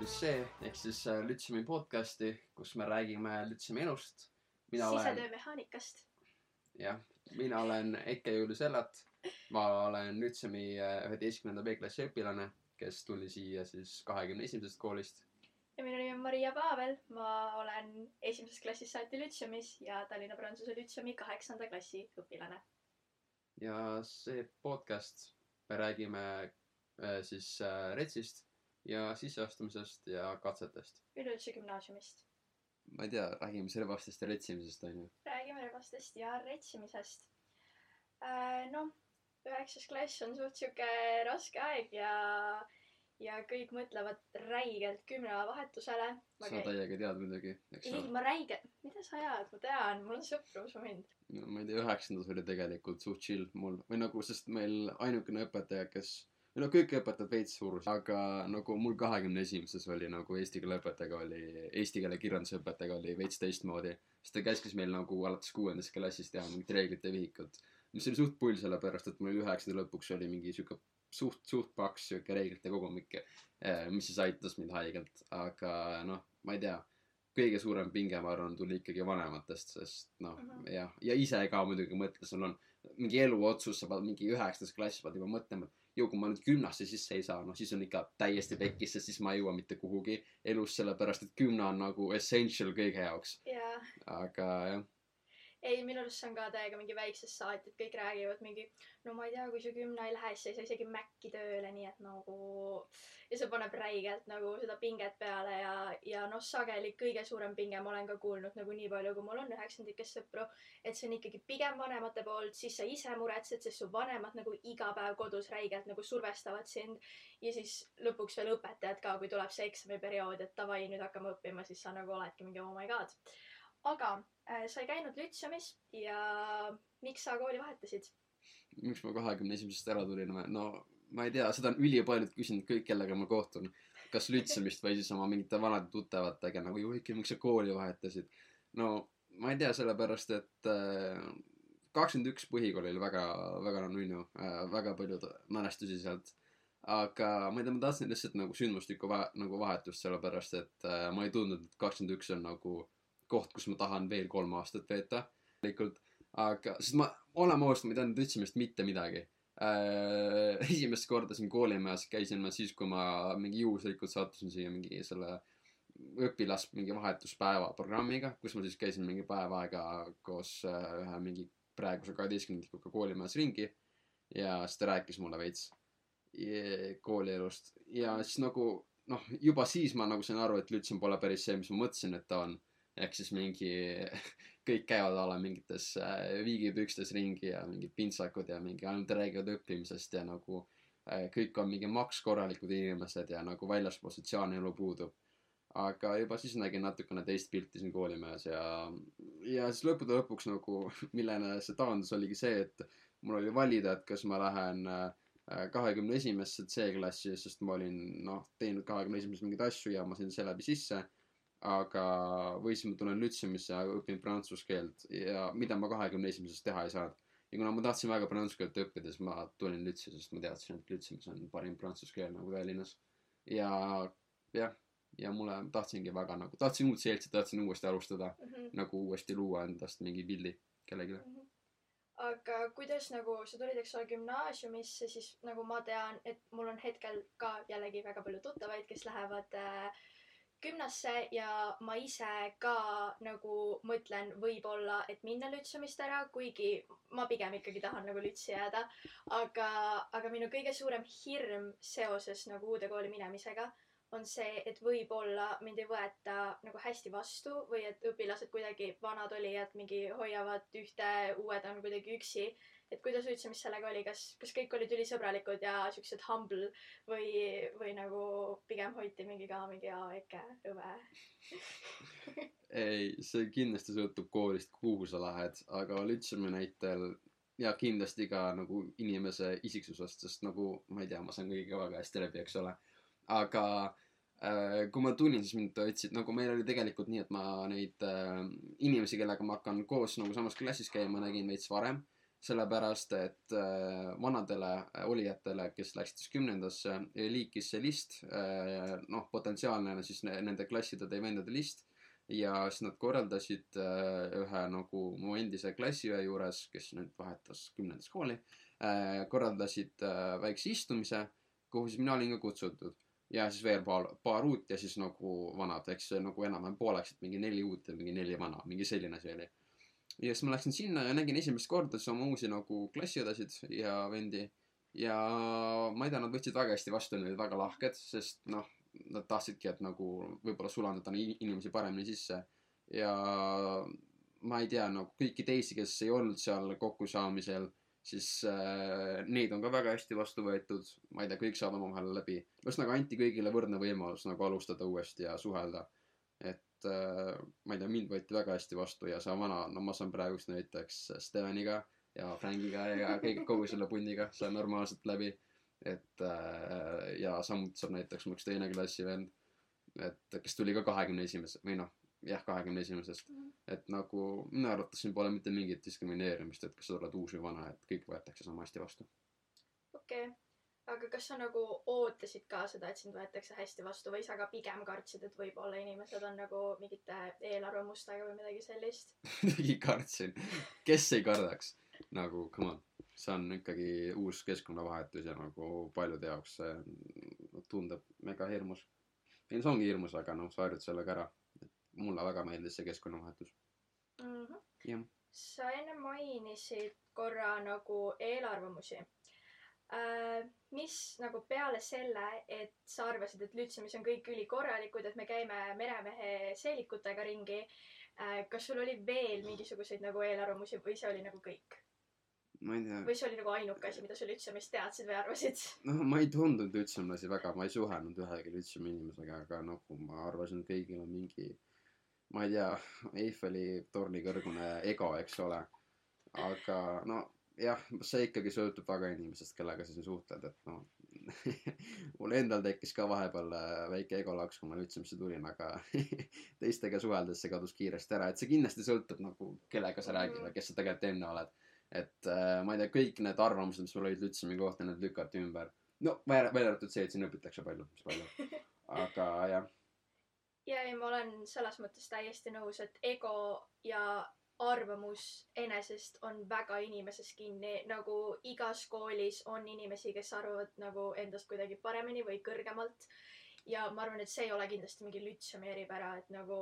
Lütsee ehk siis äh, Lütseumi podcasti, kus me räägime Lütseumi elust. sisetöömehaanikast. jah, mina olen Eke Julius Ellat. ma olen Lütseumi üheteistkümnenda B-klassi õpilane, kes tuli siia siis kahekümne esimesest koolist. ja minu nimi on Maria Pavel, ma olen esimesest klassist saati Lütseumis ja Tallinna Prantsuse Lütseumi kaheksanda klassi õpilane. ja see podcast, me räägime äh, siis äh, Retsist ja sisseastumisest ja katsetest. üleüldse gümnaasiumist. ma ei tea, räägime servastest ja retsimisest onju. räägime relvastest ja retsimisest. noh, üheksas klass on suht sihuke raske aeg ja, ja kõik mõtlevad räigelt kümnevahetusele. sa täiega tead muidugi, eks ei, ole. ma räige, mida sa ajad, ma tean, mul on sõpru, usu mind. no ma ei tea, üheksandas oli tegelikult suht chill mul või nagu, sest meil ainukene õpetaja, kes no kõik õpetajad veits surus, aga nagu mul kahekümne esimeses oli nagu eesti keele õpetajaga oli, eesti keele kirjanduse õpetajaga oli veits teistmoodi. sest ta käskis meil nagu alates kuuendast klassist teha mingit reeglite vihikut, mis oli suht pull, sellepärast et mul üheksanda lõpuks oli mingi sihuke suht, suht paks sihuke reeglite kogumik, mis siis aitas mind haigelt, aga noh, ma ei tea kõige suurem pinge, ma arvan, tuli ikkagi vanematest, sest noh mm Mhm. -hmm. jah, ja ise ka muidugi mõtle, sul on mingi eluotsus, sa pead mingi üheksandas klassis pead juba mõtlema, et ju, kui ma nüüd gümnasse sisse ei saa, noh siis on ikka täiesti pekkis, sest siis ma ei jõua mitte kuhugi elus, sellepärast et gümna on nagu essential kõige jaoks. ja aga jah, ei, minu arust see on ka täiega mingi väiksest saati, et kõik räägivad mingi, no ma ei tea, kui sa kümne ei lähe, siis sa ei saa isegi Maci tööle, nii et nagu. ja see paneb räigelt nagu seda pinget peale ja, ja noh, sageli kõige suurem pinge ma olen ka kuulnud nagu nii palju, kui mul on üheksandikest sõpru. et see on ikkagi pigem vanemate poolt, siis sa ise muretsed, sest su vanemad nagu iga päev kodus räigelt nagu survestavad sind. ja siis lõpuks veel õpetajad ka, kui tuleb see eksamiperiood, et davai, nüüd hakkame õppima, siis sa nagu oledki mingi oh my god. aga sa ei käinud Lütseumis ja miks sa kooli vahetasid? miks ma kahekümne esimesest ära tulin või, no ma ei tea, seda on ülipaljud küsinud kõik, kellega ma kohtun. kas Lütseumist või siis oma mingite vanade tuttavatega nagu, Juhiki, miks sa kooli vahetasid? no ma ei tea, sellepärast et kakskümmend üks põhikool oli väga, väga nunnu äh,, väga palju mälestusi sealt. aga ma ei tea, ma tahtsin lihtsalt nagu sündmustikku va-, nagu vahetust, sellepärast et äh, ma ei tundnud, et kakskümmend üks on nagu koht, kus ma tahan veel kolm aastat veeta. tegelikult, aga, sest ma, oleme ausad, ma ei teadnud Lütseumist mitte midagi äh,. esimest korda siin koolimajas käisin ma siis, kui ma mingi juhuslikult sattusin siia mingi selle õpilas mingi vahetuspäeva programmiga, kus ma siis käisin mingi päev aega koos äh, ühe mingi praeguse kaheteistkümnendikuga koolimajas ringi. ja siis ta rääkis mulle veits koolielust ja siis nagu noh, juba siis ma nagu sain aru, et Lütseum pole päris see, mis ma mõtlesin, et ta on. Ehk siis mingi, kõik käivad a la mingites äh, viigipükstes ringi ja mingid pintsakud ja mingi ainult räägivad õppimisest ja nagu äh, kõik on mingi maks korralikud inimesed ja nagu väljaspool sotsiaalne elu puudub. aga juba siis nägin natukene teist pilti siin koolimajas ja, ja siis lõppude lõpuks nagu, millele see taandus, oligi see, et mul oli valida, et kas ma lähen kahekümne esimesse C-klassi, sest ma olin noh, teinud kahekümne esimeses mingeid asju ja ma sain seeläbi sisse. aga, või siis ma tulen Lütseumisse ja õpin prantsuse keelt ja mida ma kahekümne esimeses teha ei saanud. ja kuna ma tahtsin väga prantsuse keelt õppida, siis ma tulin Lütsi, sest ma teadsin, et Lütseumis on parim prantsuse keel nagu Tallinnas. ja jah, ja mulle tahtsingi väga nagu, tahtsin uut seltsi, tahtsin uuesti alustada, nagu uuesti luua endast mingi pildi kellelegi. aga kuidas nagu sa tulid, eks ole, gümnaasiumisse, siis nagu ma tean, et mul on hetkel ka jällegi väga palju tuttavaid, kes lähevad äh, gümnasse ja ma ise ka nagu mõtlen võib-olla, et minna Lütseumist ära, kuigi ma pigem ikkagi tahan nagu Lütsi jääda. aga, aga minu kõige suurem hirm seoses nagu uude kooli minemisega on see, et võib-olla mind ei võeta nagu hästi vastu või et õpilased kuidagi vanad olijad mingi hoiavad ühte, uued on kuidagi üksi. Et kuidas üldse, mis sellega oli, kas, kas kõik olid ülisõbralikud ja siuksed humble või, või nagu pigem hoiti mingi ka mingi aa, äkki õve. ei, see kindlasti sõltub koolist, kuhu sa lähed, aga Lütseumi näitel ja kindlasti ka nagu inimese isiksusest, sest nagu ma ei tea, ma saan kõigiga väga hästi läbi, eks ole. aga äh, kui ma tulin, siis mind võtsid, nagu meil oli tegelikult nii, et ma neid äh, inimesi, kellega ma hakkan koos nagu samas klassis käima, nägin veits varem. Sellepärast et äh, vanadele äh, olijatele, kes läksid siis kümnendasse, liikis see list äh,, noh, potentsiaalne siis ne, nende klasside ja vendade list ja siis nad korraldasid ühe nagu mu endise klassiõe juures, kes nüüd vahetas kümnendas kooli korraldasid väikse istumise, kuhu siis mina olin ka kutsutud. ja siis veel paar, paar uut ja siis nagu vanad, eks nagu enam-vähem pooleks, et mingi neli uut ja mingi neli vana, mingi selline see oli. Ja siis ma läksin sinna ja nägin esimest korda siis oma uusi nagu klassiõdesid ja vendi. ja ma ei tea, nad võtsid väga hästi vastu, nad olid väga lahked, sest noh nad tahtsidki, et nagu võib-olla sulandada inimesi paremini sisse. ja ma ei tea, nagu kõiki teisi, kes ei olnud seal kokkusaamisel, siis äh, neid on ka väga hästi vastu võetud. ma ei tea, kõik saavad omavahel läbi. ühesõnaga anti kõigile võrdne võimalus nagu alustada uuesti ja suhelda. Et äh, ma ei tea, mind võeti väga hästi vastu ja see vana, no ma saan praegust näiteks Steveniga ja Frankiga ja kõik, kogu selle pundiga saan normaalselt läbi et äh, ja samuti saab näiteks mu üks teine klassi vend, et kes tuli ka kahekümne esimese või noh, jah, kahekümne esimesest. -hmm. et nagu minu arvates siin pole mitte mingit diskrimineerimist, et kas sa oled uus või vana, et kõik võetakse sama hästi vastu. okei okay., aga kas sa nagu ootasid ka seda, et sind võetakse hästi vastu või sa ka pigem kartsid, et võib-olla inimesed on nagu mingite eelarvamustega või midagi sellist muidugi kartsin, kes ei kardaks, nagu come on see on ikkagi uus keskkonnavahetus ja nagu paljude jaoks see tundub mega hirmus. ei, see ongi hirmus, aga noh, sa harjud sellega ära. mulle väga meeldis see keskkonnavahetus mm. -hmm. jah. sa enne mainisid korra nagu eelarvamusi. Mis nagu peale selle, et sa arvasid, et Lütsemis on kõik ülikorralikud, et me käime meremehe seelikutega ringi äh,. kas sul oli veel mingisuguseid nagu eelarvamusi või see oli nagu kõik? ma ei tea. või see oli nagu ainuke asi, mida sa Lütseumist teadsid või arvasid? noh, ma ei tundnud lütseumlasi väga, ma ei suhelnud ühegi lütseumi inimesega, aga nagu ma arvasin, et kõigil on mingi, ma ei tea, Eiffeli torni kõrgune ego, eks ole. aga no jah, see ikkagi sõltub väga inimesest, kellega sa siin suhtled, et noh mul endal tekkis ka vahepeal äh, väike egolaks, kui ma Lütseumisse tulin, aga teistega suheldes see kadus kiiresti ära, et see kindlasti sõltub nagu, kellega sa räägid või kes sa tegelikult enne oled et äh, ma ei tea, kõik need arvamused, mis mul olid Lütsemi kohta, need lükati ümber. no välja, välja arvatud see, et siin õpitakse palju, mis palju. aga jah. ja ei, ma olen selles mõttes täiesti nõus, et ego ja arvamus enesest on väga inimeses kinni, nagu igas koolis on inimesi, kes arvavad nagu endast kuidagi paremini või kõrgemalt. ja ma arvan, et see ei ole kindlasti mingi Lütsemi eripära, et nagu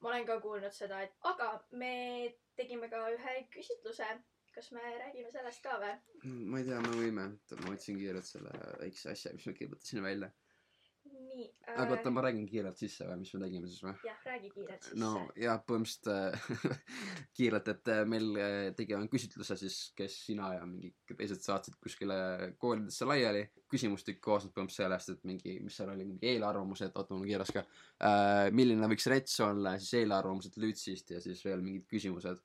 ma olen ka kuulnud seda, et aga me tegime ka ühe küsitluse kas me räägime sellest ka või? ma ei tea, me võime, ma otsin kiirelt selle väikse asja, mis me kirjutasin välja. Nii äh.... aga oota, ma räägin kiirelt sisse või, mis me tegime siis või? jah, räägi kiirelt sisse. no jah, põhimõtteliselt äh, kiirelt, et äh, meil äh, tegime küsitluse siis, kes sina ja mingi teised saatsid kuskile koolidesse laiali. küsimustik koosneb põhimõtteliselt sellest, et mingi, mis seal oli, mingi eelarvamused, oota mul kirjas ka äh,. milline võiks rets olla, siis eelarvamused Lütsist ja siis veel mingid küsimused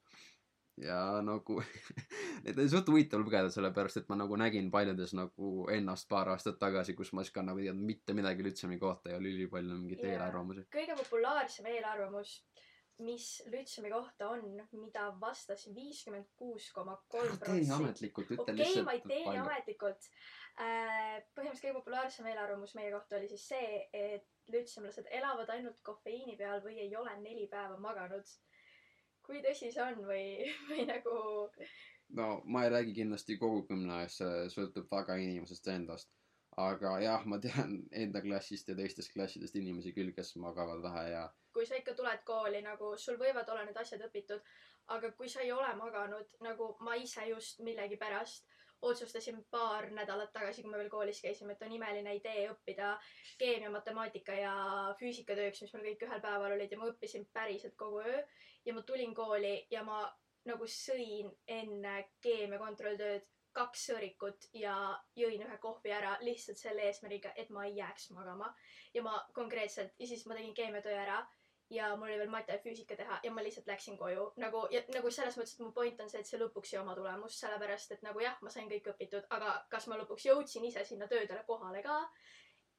ja nagu neid oli suht huvitav lugeda, sellepärast et ma nagu nägin paljudes nagu ennast paar aastat tagasi, kus ma siis ka nagu ei teadnud mitte midagi Lütsemi kohta ja oli ülipalju mingeid eelarvamusi. kõige populaarsem eelarvamus, mis Lütsemi kohta on, mida vastas viiskümmend kuus koma kolm protsenti. tee ametlikult, ütle okay, lihtsalt. okei, ma ei tee ametlikult äh,. põhimõtteliselt kõige populaarsem eelarvamus meie kohta oli siis see, et lütsemlased elavad ainult kofeiini peal või ei ole neli päeva maganud kui tõsi see on või, või nagu? no ma ei räägi kindlasti kogu gümnaasias, see sõltub väga inimesest endast. aga jah, ma tean enda klassist ja teistest klassidest inimesi küll, kes magavad vähe ja. kui sa ikka tuled kooli nagu, sul võivad olla need asjad õpitud, aga kui sa ei ole maganud, nagu ma ise just millegipärast otsustasin paar nädalat tagasi, kui me veel koolis käisime, et on imeline idee õppida keemia, matemaatika ja füüsikatööks, mis meil kõik ühel päeval olid ja ma õppisin päriselt kogu öö ja ma tulin kooli ja ma nagu sõin enne keemia kontrolltööd kaks sõõrikut ja jõin ühe kohvi ära lihtsalt selle eesmärgiga, et ma ei jääks magama. ja ma konkreetselt ja siis ma tegin keemiatöö ära ja mul oli veel mate ja füüsika teha ja ma lihtsalt läksin koju nagu nagu selles mõttes, et mu point on see, et see lõpuks ei oma tulemust, sellepärast et nagu jah, ma sain kõik õpitud, aga kas ma lõpuks jõudsin ise sinna töödele kohale ka?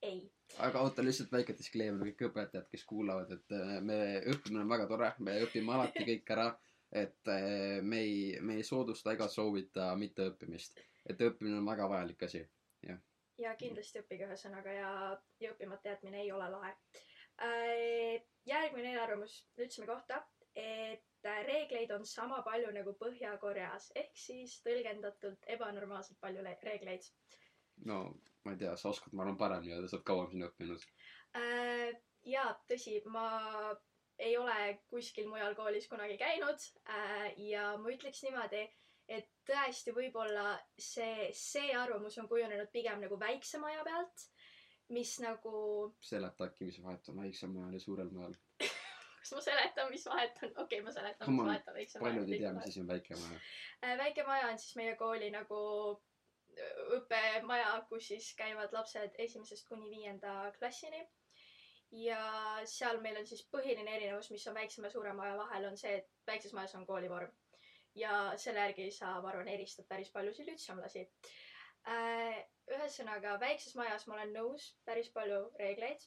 ei. aga oota lihtsalt väike disclaimer kõik õpetajad, kes kuulavad, et äh, me õppimine on väga tore, me õpime alati kõik ära. et äh, me ei, me ei soodusta ega soovita mitteõppimist. et õppimine on väga vajalik asi. ja kindlasti õppige ühesõnaga ja, ja õppimata jätmine ei ole lahe. Järgmine eelarvamus Lütsemi kohta, et äh, reegleid on sama palju nagu Põhja-Koreas ehk siis tõlgendatult ebanormaalselt palju le- reegleid. no ma ei tea, sa oskad, ma arvan, paremini öelda, sa oled kauem siin õppinud. Äh, jaa, tõsi, ma ei ole kuskil mujal koolis kunagi käinud äh, ja ma ütleks niimoodi, et tõesti võib-olla see, see arvamus on kujunenud pigem nagu väiksema aja pealt, mis nagu, seleta äkki, mis vahet on väiksel majal ja suurel majal. kas ma seletan, mis vahet on, okei okay,, ma seletan, mis vahet on väiksema paljud ei tea, mis asi on väike maja. Äh, väike maja on siis meie kooli nagu äh, õppemaja, kus siis käivad lapsed esimesest kuni viienda klassini. ja seal meil on siis põhiline erinevus, mis on väiksema ja suurema maja vahel, on see, et väikses majas on koolivorm. ja selle järgi sa, ma arvan, eristad päris paljusid lütseumlasi. ühesõnaga, väikses majas ma olen nõus, päris palju reegleid.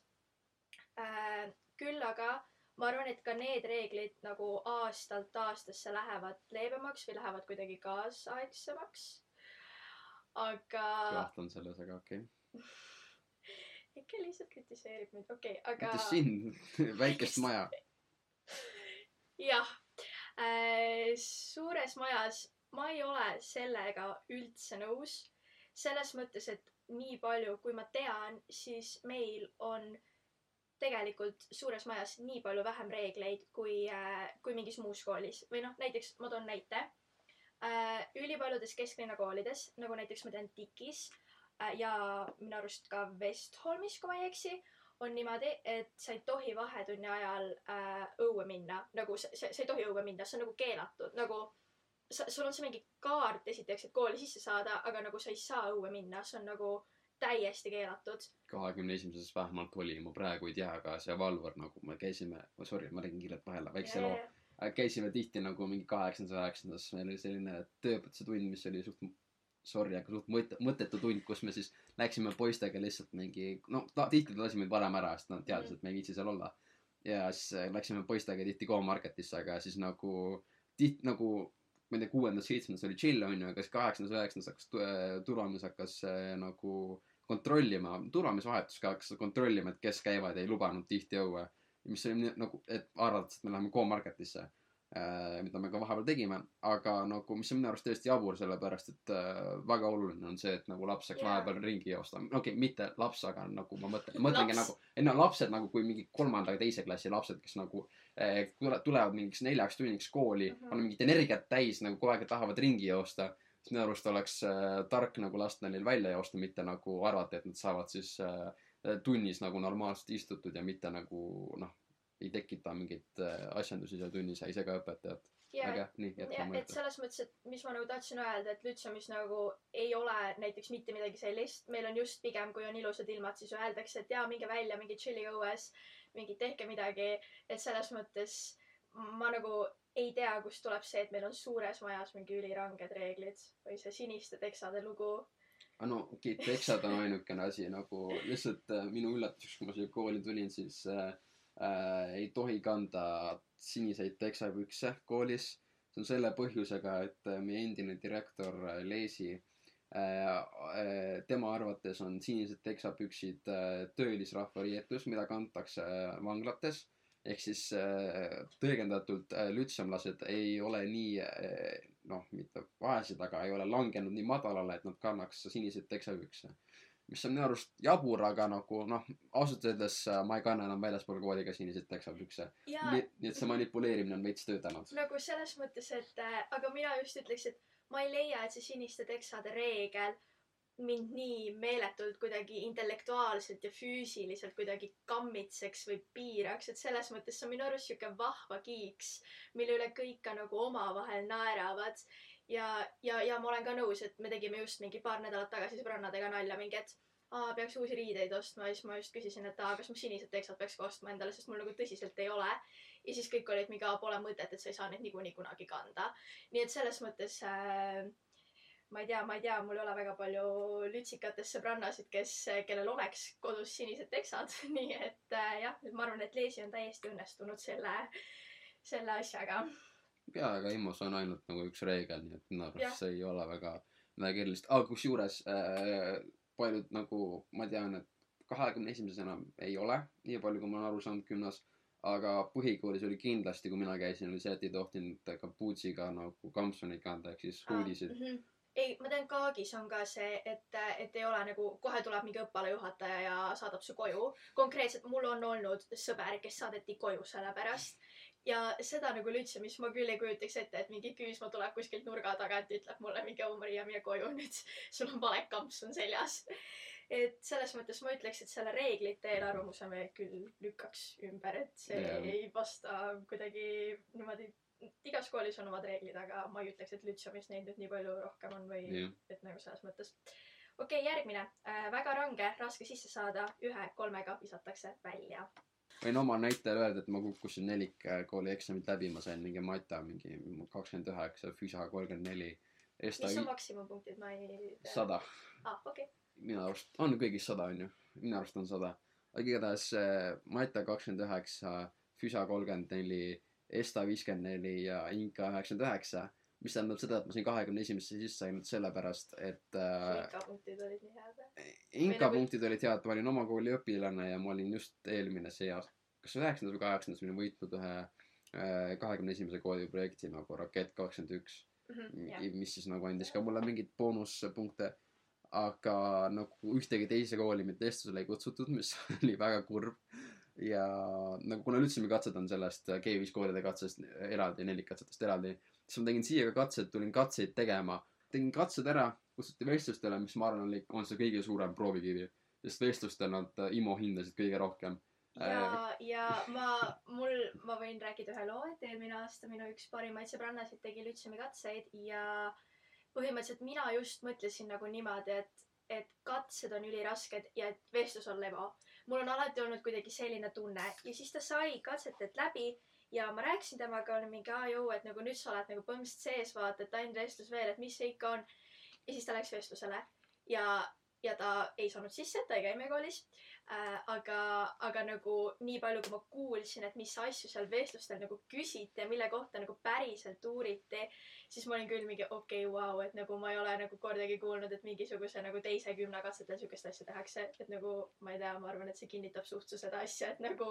küll aga ma arvan, et ka need reeglid nagu aastalt aastasse lähevad leebemaks või lähevad kuidagi kaasaegsemaks. aga kahtlen selles, aga okei okay. ikka lihtsalt kritiseerib mind, okei okay,, aga mitte sind, väikest maja. jah, suures majas ma ei ole sellega üldse nõus. Selles mõttes, et nii palju, kui ma tean, siis meil on tegelikult suures majas nii palju vähem reegleid kui, kui mingis muus koolis. Või noh, näiteks ma toon näite. ülipaljudes kesklinna koolides, nagu näiteks ma tean TIK-is äh, ja minu arust ka Westholmis, kui ma ei eksi, on niimoodi, et sa ei tohi vahetunni ajal äh, õue minna, nagu sa, sa, ei tohi õue minna, see on nagu keelatud, nagu sa, sul on see mingi kaart esiteks, et kooli sisse saada, aga nagu sa ei saa õue minna, see on nagu täiesti keelatud. kahekümne esimeses vähemalt oli, ma praegu ei tea, aga see Valvur nagu me käisime, sorry, ma räägin kiirelt vahele, väikse loo. käisime tihti nagu mingi kaheksandas, üheksandas, meil oli selline tööõpetuse tund, mis oli suht, sorry, aga suht mõte-, mõttetu tund, kus me siis läksime poistega lihtsalt mingi, no ta, tihti lasime varem ära, sest nad teadsid, et me ei viitsi seal olla. ja siis äh, läksime poistega tihti Go-Marketisse, aga siis nagu tihti nagu ma ei tea, kuuendas, seitsmendas oli chill onju, aga siis kaheksandas, üheksandas hakkas äh, turvamees hakkas äh, nagu kontrollima, turvamees vahetus ka hakkas kontrollima, et kes käivad ei lubanud tihti õue. mis oli nagu, et arvates, et me läheme Go-Marketisse äh,, mida me ka vahepeal tegime, aga nagu, mis on minu arust täiesti jabur, sellepärast et äh, väga oluline on see, et nagu laps saaks Jaa. vahepeal ringi joosta. okei okay,, mitte laps, aga nagu ma mõtlen, mõtlengi nagu, ei no lapsed nagu kui mingi kolmanda ja teise klassi lapsed, kes nagu eh, tule-, tulevad mingiks neljaks tunniks kooli Mhm. -hmm. on mingit energiat täis nagu kogu aeg tahavad ringi joosta. siis minu arust oleks äh, tark nagu lasta neil välja joosta, mitte nagu arvata, et nad saavad siis äh, tunnis nagu normaalselt istutud ja mitte nagu noh, ei tekita mingeid äh, asjandusi seal tunnis ja ise ka õpetajad. ja, äge, nii, ja jätkame et. selles mõttes, et mis ma nagu tahtsin öelda, et Lütsemis nagu ei ole näiteks mitte midagi sellist, meil on just pigem, kui on ilusad ilmad, siis öeldakse, et jaa, minge välja, mingi chill'i õues, mingi tehke midagi, et selles mõttes ma nagu ei tea, kust tuleb see, et meil on suures majas mingi üliranged reeglid või see siniste teksade lugu. aga no teksad on ainukene asi nagu lihtsalt äh, minu üllatuseks, kui ma siia kooli tulin, siis äh, äh, ei tohi kanda siniseid teksapükse koolis. see on selle põhjusega, et äh, meie endine direktor äh, Leesi äh, äh, tema arvates on sinised teksapüksid äh, töölisrahva riietus, mida kantakse vanglates. ehk siis tõlgendatult lütsemlased ei ole nii noh, mitte vaesed, aga ei ole langenud nii madalale, et nad kannaks siniseid teksapükse. Mis on minu arust jabur, aga nagu noh, ausalt öeldes äh, ma ei kanna enam väljaspool kooli ka siniseid teksapükse. ja nii nii et see manipuleerimine on veits töötanud. nagu selles mõttes, et äh, aga mina just ütleks, et ma ei leia, et see siniste teksade reegel mind nii meeletult kuidagi intellektuaalselt ja füüsiliselt kuidagi kammitseks või piiraks, et selles mõttes see on minu arust sihuke vahva kiiks, mille üle kõik ka nagu omavahel naeravad. ja, ja, ja ma olen ka nõus, et me tegime just mingi paar nädalat tagasi sõbrannadega nalja mingi, et aa, peaks uusi riideid ostma ja siis ma just küsisin, et aa, kas ma sinised teksad peaks ka ostma endale, sest mul nagu tõsiselt ei ole. ja siis kõik olid mingi, aa, pole mõtet, et sa ei saa neid niikuinii kunagi kanda. nii et selles mõttes äh, ma ei tea, ma ei tea, mul ei ole väga palju lütsikatest sõbrannasid, kes, kellel oleks kodus sinised teksad, nii et äh, jah, ma arvan, et Leesi on täiesti õnnestunud selle, selle asjaga. jaa, aga EMO-s on ainult nagu üks reegel, nii et minu arust see ei ole väga midagi erilist, aga kusjuures äh, paljud nagu ma tean, et kahekümne esimeses enam ei ole, nii palju, kui ma olen aru saanud gümnas, aga põhikoolis oli kindlasti, kui mina käisin, oli see, et ei tohtinud kapuutsiga nagu kampsuneid kanda ehk siis huudisid. -hmm. ei, ma tean, Kaagis on ka see, et, et ei ole nagu kohe tuleb mingi õppealajuhataja ja saadab su koju. konkreetselt mul on olnud sõber, kes saadeti koju selle pärast. Ja seda nagu üldse, mis ma küll ei kujutaks ette, et mingi Küüsma tuleb kuskilt nurga tagant, ütleb mulle mingi oh Maria, mine koju nüüd, sul on vale kampsun seljas. et selles mõttes ma ütleks, et selle reeglite eelarvamuse me küll lükkaks ümber, et see yeah. ei vasta kuidagi niimoodi igas koolis on omad reeglid, aga ma ei ütleks, et Lütsemis neid nüüd nii palju rohkem on või jah, et nagu selles mõttes. okei okay,, järgmine äh,. väga range, raske sisse saada, ühe kolmega visatakse välja. Võin oma näitel öelda, et ma kukkusin nelikkooli eksamit läbi, ma sain mingi mata mingi kakskümmend üheksa, füsa kolmkümmend neli, mis on maksimumpunktid, ma ei tea. sada. aa, okei. minu arust on kõigis sada onju, minu arust on sada. aga igatahes äh, Mata kakskümmend üheksa, Füsa kolmkümmend neli, Esta viiskümmend neli ja Inka üheksakümmend üheksa. Mis tähendab seda, et ma sain kahekümne esimesse sisse ainult sellepärast, et äh, ikka punktid olid nii head. Inka nagu- punktid olid head, ma olin oma kooli õpilane ja ma olin just eelmine see aasta, kas üheksandas või kaheksandas ma olin võitnud ühe äh, kahekümne esimese kooli projekti nagu Rakett kakskümmend üks. Mhm, mis siis nagu andis ka mulle mingeid boonuspunkte. aga nagu ühtegi teise kooli mitte vestlusele ei kutsutud, mis oli väga kurb. ja nagu kuna üldse me katsetan sellest G5 koolide katsest eraldi, nelikatsetest eraldi, siis ma tegin siia ka katsed, tulin katseid tegema. tegin katsed ära, kutsuti vestlustele, mis ma arvan, oli, on see kõige suurem proovikivi. sest vestlustel nad äh, IMO hindasid kõige rohkem. ja, ja ma, mul, ma võin rääkida ühe loo, et eelmine aasta minu üks parimaid sõbrannasid tegi Lütsemi katseid ja põhimõtteliselt mina just mõtlesin nagu niimoodi, et, et katsed on ülirasked ja et vestlus on levo. mul on alati olnud kuidagi selline tunne ja siis ta sai katsetelt läbi ja ma rääkisin temaga, olin mingi aa jõu, et nagu nüüd sa oled nagu põhimõtteliselt sees, vaata, et ainult vestlus veel, et mis see ikka on. ja siis ta läks vestlusele ja, ja ta ei saanud sisse, ta ei käi meie koolis. aga, aga nagu nii palju, kui ma kuulsin, et mis asju seal vestlustel nagu küsiti ja mille kohta nagu päriselt uuriti, siis ma olin küll mingi okei okay,, vau, et nagu ma ei ole nagu kordagi kuulnud, et mingisuguse nagu teise kümne katsetel siukest asja tehakse, et nagu ma ei tea, ma arvan, et see kinnitab suht seda asja, et nagu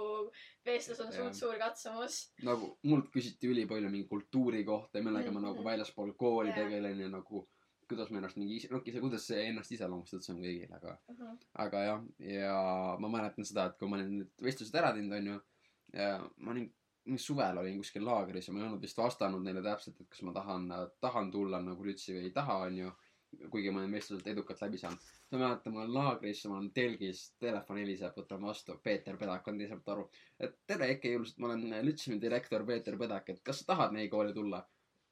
vestlus on suht suur katsumus. nagu mult küsiti ülipalju mingi kultuuri kohta, millega ma Mhm. nagu väljaspool kooli tegelen ja nagu kuidas ma ennast mingi, noh, kuidas see ennast iseloomustad, see on kõigil, aga aga jah, ja ma mäletan seda, et kui ma olin need vestlused ära teinud, onju, ma olin, suvel olin kuskil laagris ja ma ei olnud vist vastanud neile täpselt, et kas ma tahan, tahan tulla nagu lütsi või ei taha, onju. kuigi ma olen vestlused edukalt läbi saanud. ma mäletan, ma olen laagris, ma olen telgis, telefon heliseb, võtan vastu, Peeter Pedak on teisalt aru. et tere, Eke Julused, ma olen Lütsimi direktor Peeter Pedak, et kas sa tahad meie kooli tulla?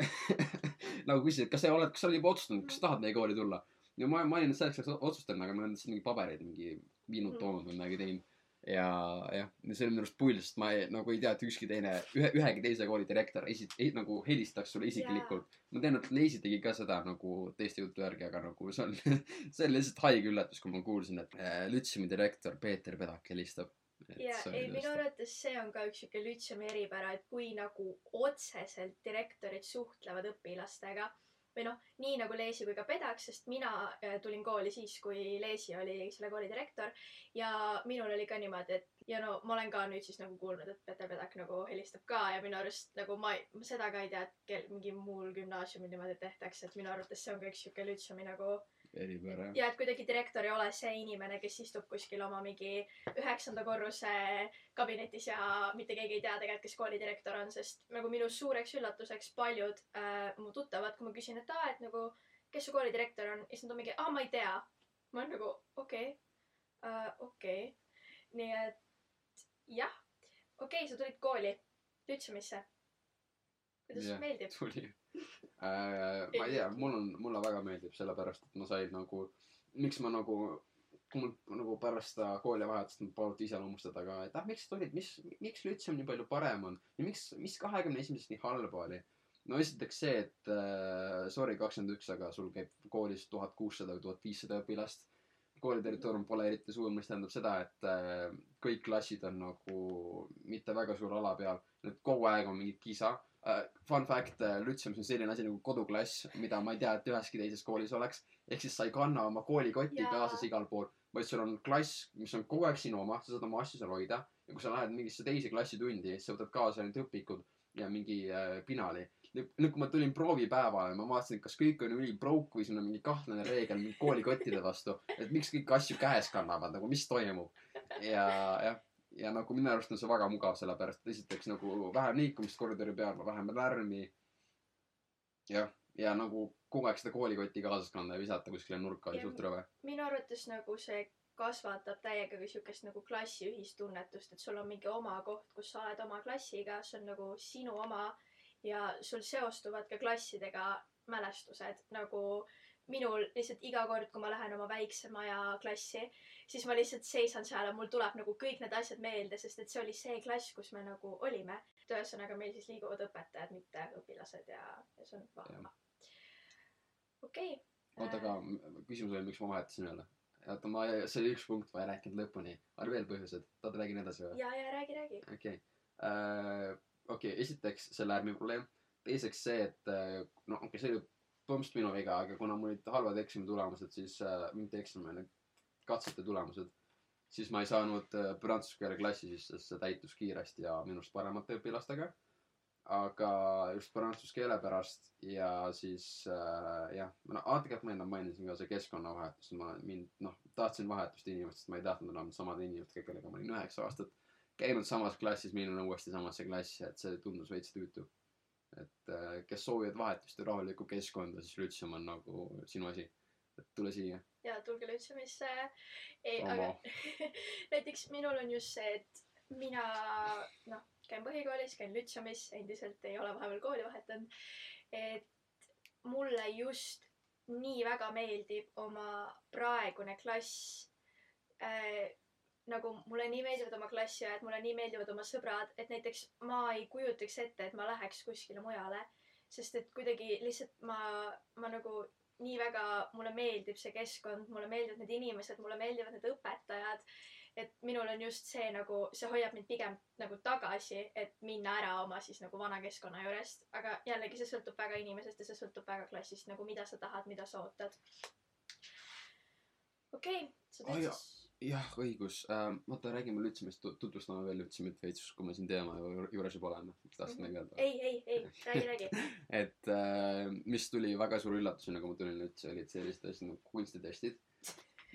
nagu küsisid, kas sa oled, kas sa oled juba otsustanud, kas sa tahad meie kooli tulla? ja ma, ma olin selleks ajaks otsustanud, aga ma olen lihtsalt mingi pabereid mingi viinud, Mhm. toonud või midagi teinud. ja jah, see oli minu arust pull, sest ma ei, nagu ei tea, et ükski teine, ühe, ühegi teise kooli direktor esi-, nagu helistaks sulle isiklikult. ma tean, et Leisi tegi ka seda nagu teiste jutu järgi, aga nagu see on, see oli lihtsalt haige üllatus, kui ma kuulsin, et äh, Lütsimi direktor Peeter Pedak helistab. Ja ei, minu arvates see on ka üks siuke Lütsemi eripära, et kui nagu otseselt direktorid suhtlevad õpilastega või noh, nii nagu Leesi kui ka Pedak, sest mina äh, tulin kooli siis, kui Leesi oli selle kooli direktor ja minul oli ka niimoodi, et ja no ma olen ka nüüd siis nagu kuulnud, et Peeter Pedak nagu helistab ka ja minu arust nagu ma ei, seda ka ei tea, et kel mingi muul gümnaasiumil niimoodi tehtakse, et minu arvates see on ka üks siuke Lütsemi nagu eripära. ja et kuidagi direktor ei ole see inimene, kes istub kuskil oma mingi üheksanda korruse kabinetis ja mitte keegi ei tea tegelikult, kes koolidirektor on, sest nagu minu suureks üllatuseks paljud äh, mu tuttavad, kui ma küsin, et aa, et nagu kes su koolidirektor on, siis nad on mingi, aa, ma ei tea. ma olen nagu okei okay., okei okay.. nii et jah, okei okay,, sa tulid kooli, Lütsemisse. kuidas yeah. meeldib? tuli äh,. ma ei tea, mul on, mulle väga meeldib, sellepärast et ma sain nagu, miks ma nagu, kui mul nagu pärast seda koolivahetust mul paluti iseloomustada ka, et ah, miks tulid, mis, miks Lütsem nii palju parem on ja miks, mis kahekümne esimesest nii halba oli? no esiteks see, et äh, sorry, kakskümmend üks, aga sul käib koolis tuhat kuussada või tuhat viissada õpilast. kooli territoorium pole eriti suur, mis tähendab seda, et äh, kõik klassid on nagu mitte väga suure ala peal, et kogu aeg on mingi kisa fun fact Lütsemis on selline asi nagu koduklass mida ma ei tea et üheski teises koolis oleks. Ehk siis sa ei kanna oma koolikotti Jaa. kaasas igal pool vaid sul on klass mis on kogu aeg sinu oma sa saad oma asju seal hoida. Ja kui sa lähed mingisse teise klassitundi siis sa võtad kaasa ainult õpikud ja mingi uh, pinali. Nüüd kui ma tulin proovipäevale ma vaatasin kas kõik on üli broke või siin on mingi kahtlane reegel koolikottide vastu et miks kõik asju käes kannavad nagu mis toimub. Ja jah ja nagu minu arust on see väga mugav sellepärast et esiteks nagu vähem liikumist koridori peal vähem lärmi jah ja nagu kogu aeg seda koolikotti kaasas kanda ja visata kuskile nurka oli suht rõve. minu arvates nagu see kasvatab täiega ka siukest nagu klassi ühistunnetust, et sul on mingi oma koht, kus sa oled oma klassiga, see on nagu sinu oma ja sul seostuvad ka klassidega mälestused nagu minul lihtsalt iga kord, kui ma lähen oma väiksema ja klassi, siis ma lihtsalt seisan seal ja mul tuleb nagu kõik need asjad meelde, sest et see oli see klass, kus me nagu olime. et ühesõnaga meil siis liiguvad õpetajad, mitte õpilased ja, ja see on vahva. okei okay. oota aga m- küsimus oli miks ma vahetasin jälle oota ma see oli üks punkt ma ei rääkinud lõpuni oli veel põhjused tahad räägin edasi või ja, ja räägi, räägi. okei okay. okei esiteks see lärmi probleem teiseks see et äh, no okei okay, see oli põhimõtteliselt minu viga aga kuna mul olid halvad eksami tulemused siis äh, mitte eksami need katsete tulemused siis ma ei saanud äh, prantsuse keele klassi sisse sest see täitus kiiresti ja minust paremate õpilastega. Aga just prantsuse keele pärast ja siis äh, jah no tegelikult ma enne mainisin ka see keskkonnavahetus. Ma mind noh tahtsin vahetust inimestest ma ei tahtnud enam samade inimestega kellega ma olin üheksa aastat käinud samas klassis minna uuesti samasse klassi et see tundus veits tüütu et äh, kes soovivad vahetust ja rahulikku keskkonda siis Lütseum on nagu sinu asi et tule siia ja tulge Lütseumisse. ei, aga näiteks minul on just see, et mina noh, käin põhikoolis, käin Lütseumis, endiselt ei ole vahepeal kooli vahetanud. et mulle just nii väga meeldib oma praegune klass äh,. Nagu mulle nii meeldivad oma klassiajad, mulle nii meeldivad oma sõbrad, et näiteks ma ei kujutaks ette, et ma läheks kuskile mujale. sest et kuidagi lihtsalt ma, ma nagu nii väga mulle meeldib see keskkond, mulle meeldivad need inimesed, mulle meeldivad need õpetajad. et minul on just see nagu, see hoiab mind pigem nagu tagasi, et minna ära oma siis nagu vana keskkonna juurest. aga jällegi, see sõltub väga inimesest ja see sõltub väga klassist, nagu mida sa tahad, mida sa ootad. okei okay,, sa Ai, teed ja- siis. Jah õigus äh, oota räägime Lütseumist tutvustame veel Lütseumit veits kui me siin teema ju- juures juba oleme tahtsin nagu öelda ei, ei, ei, räägi, räägi. et äh, mis tuli väga suure üllatusena kui ma tulin üldse olid sellised asjad nagu kunstitestid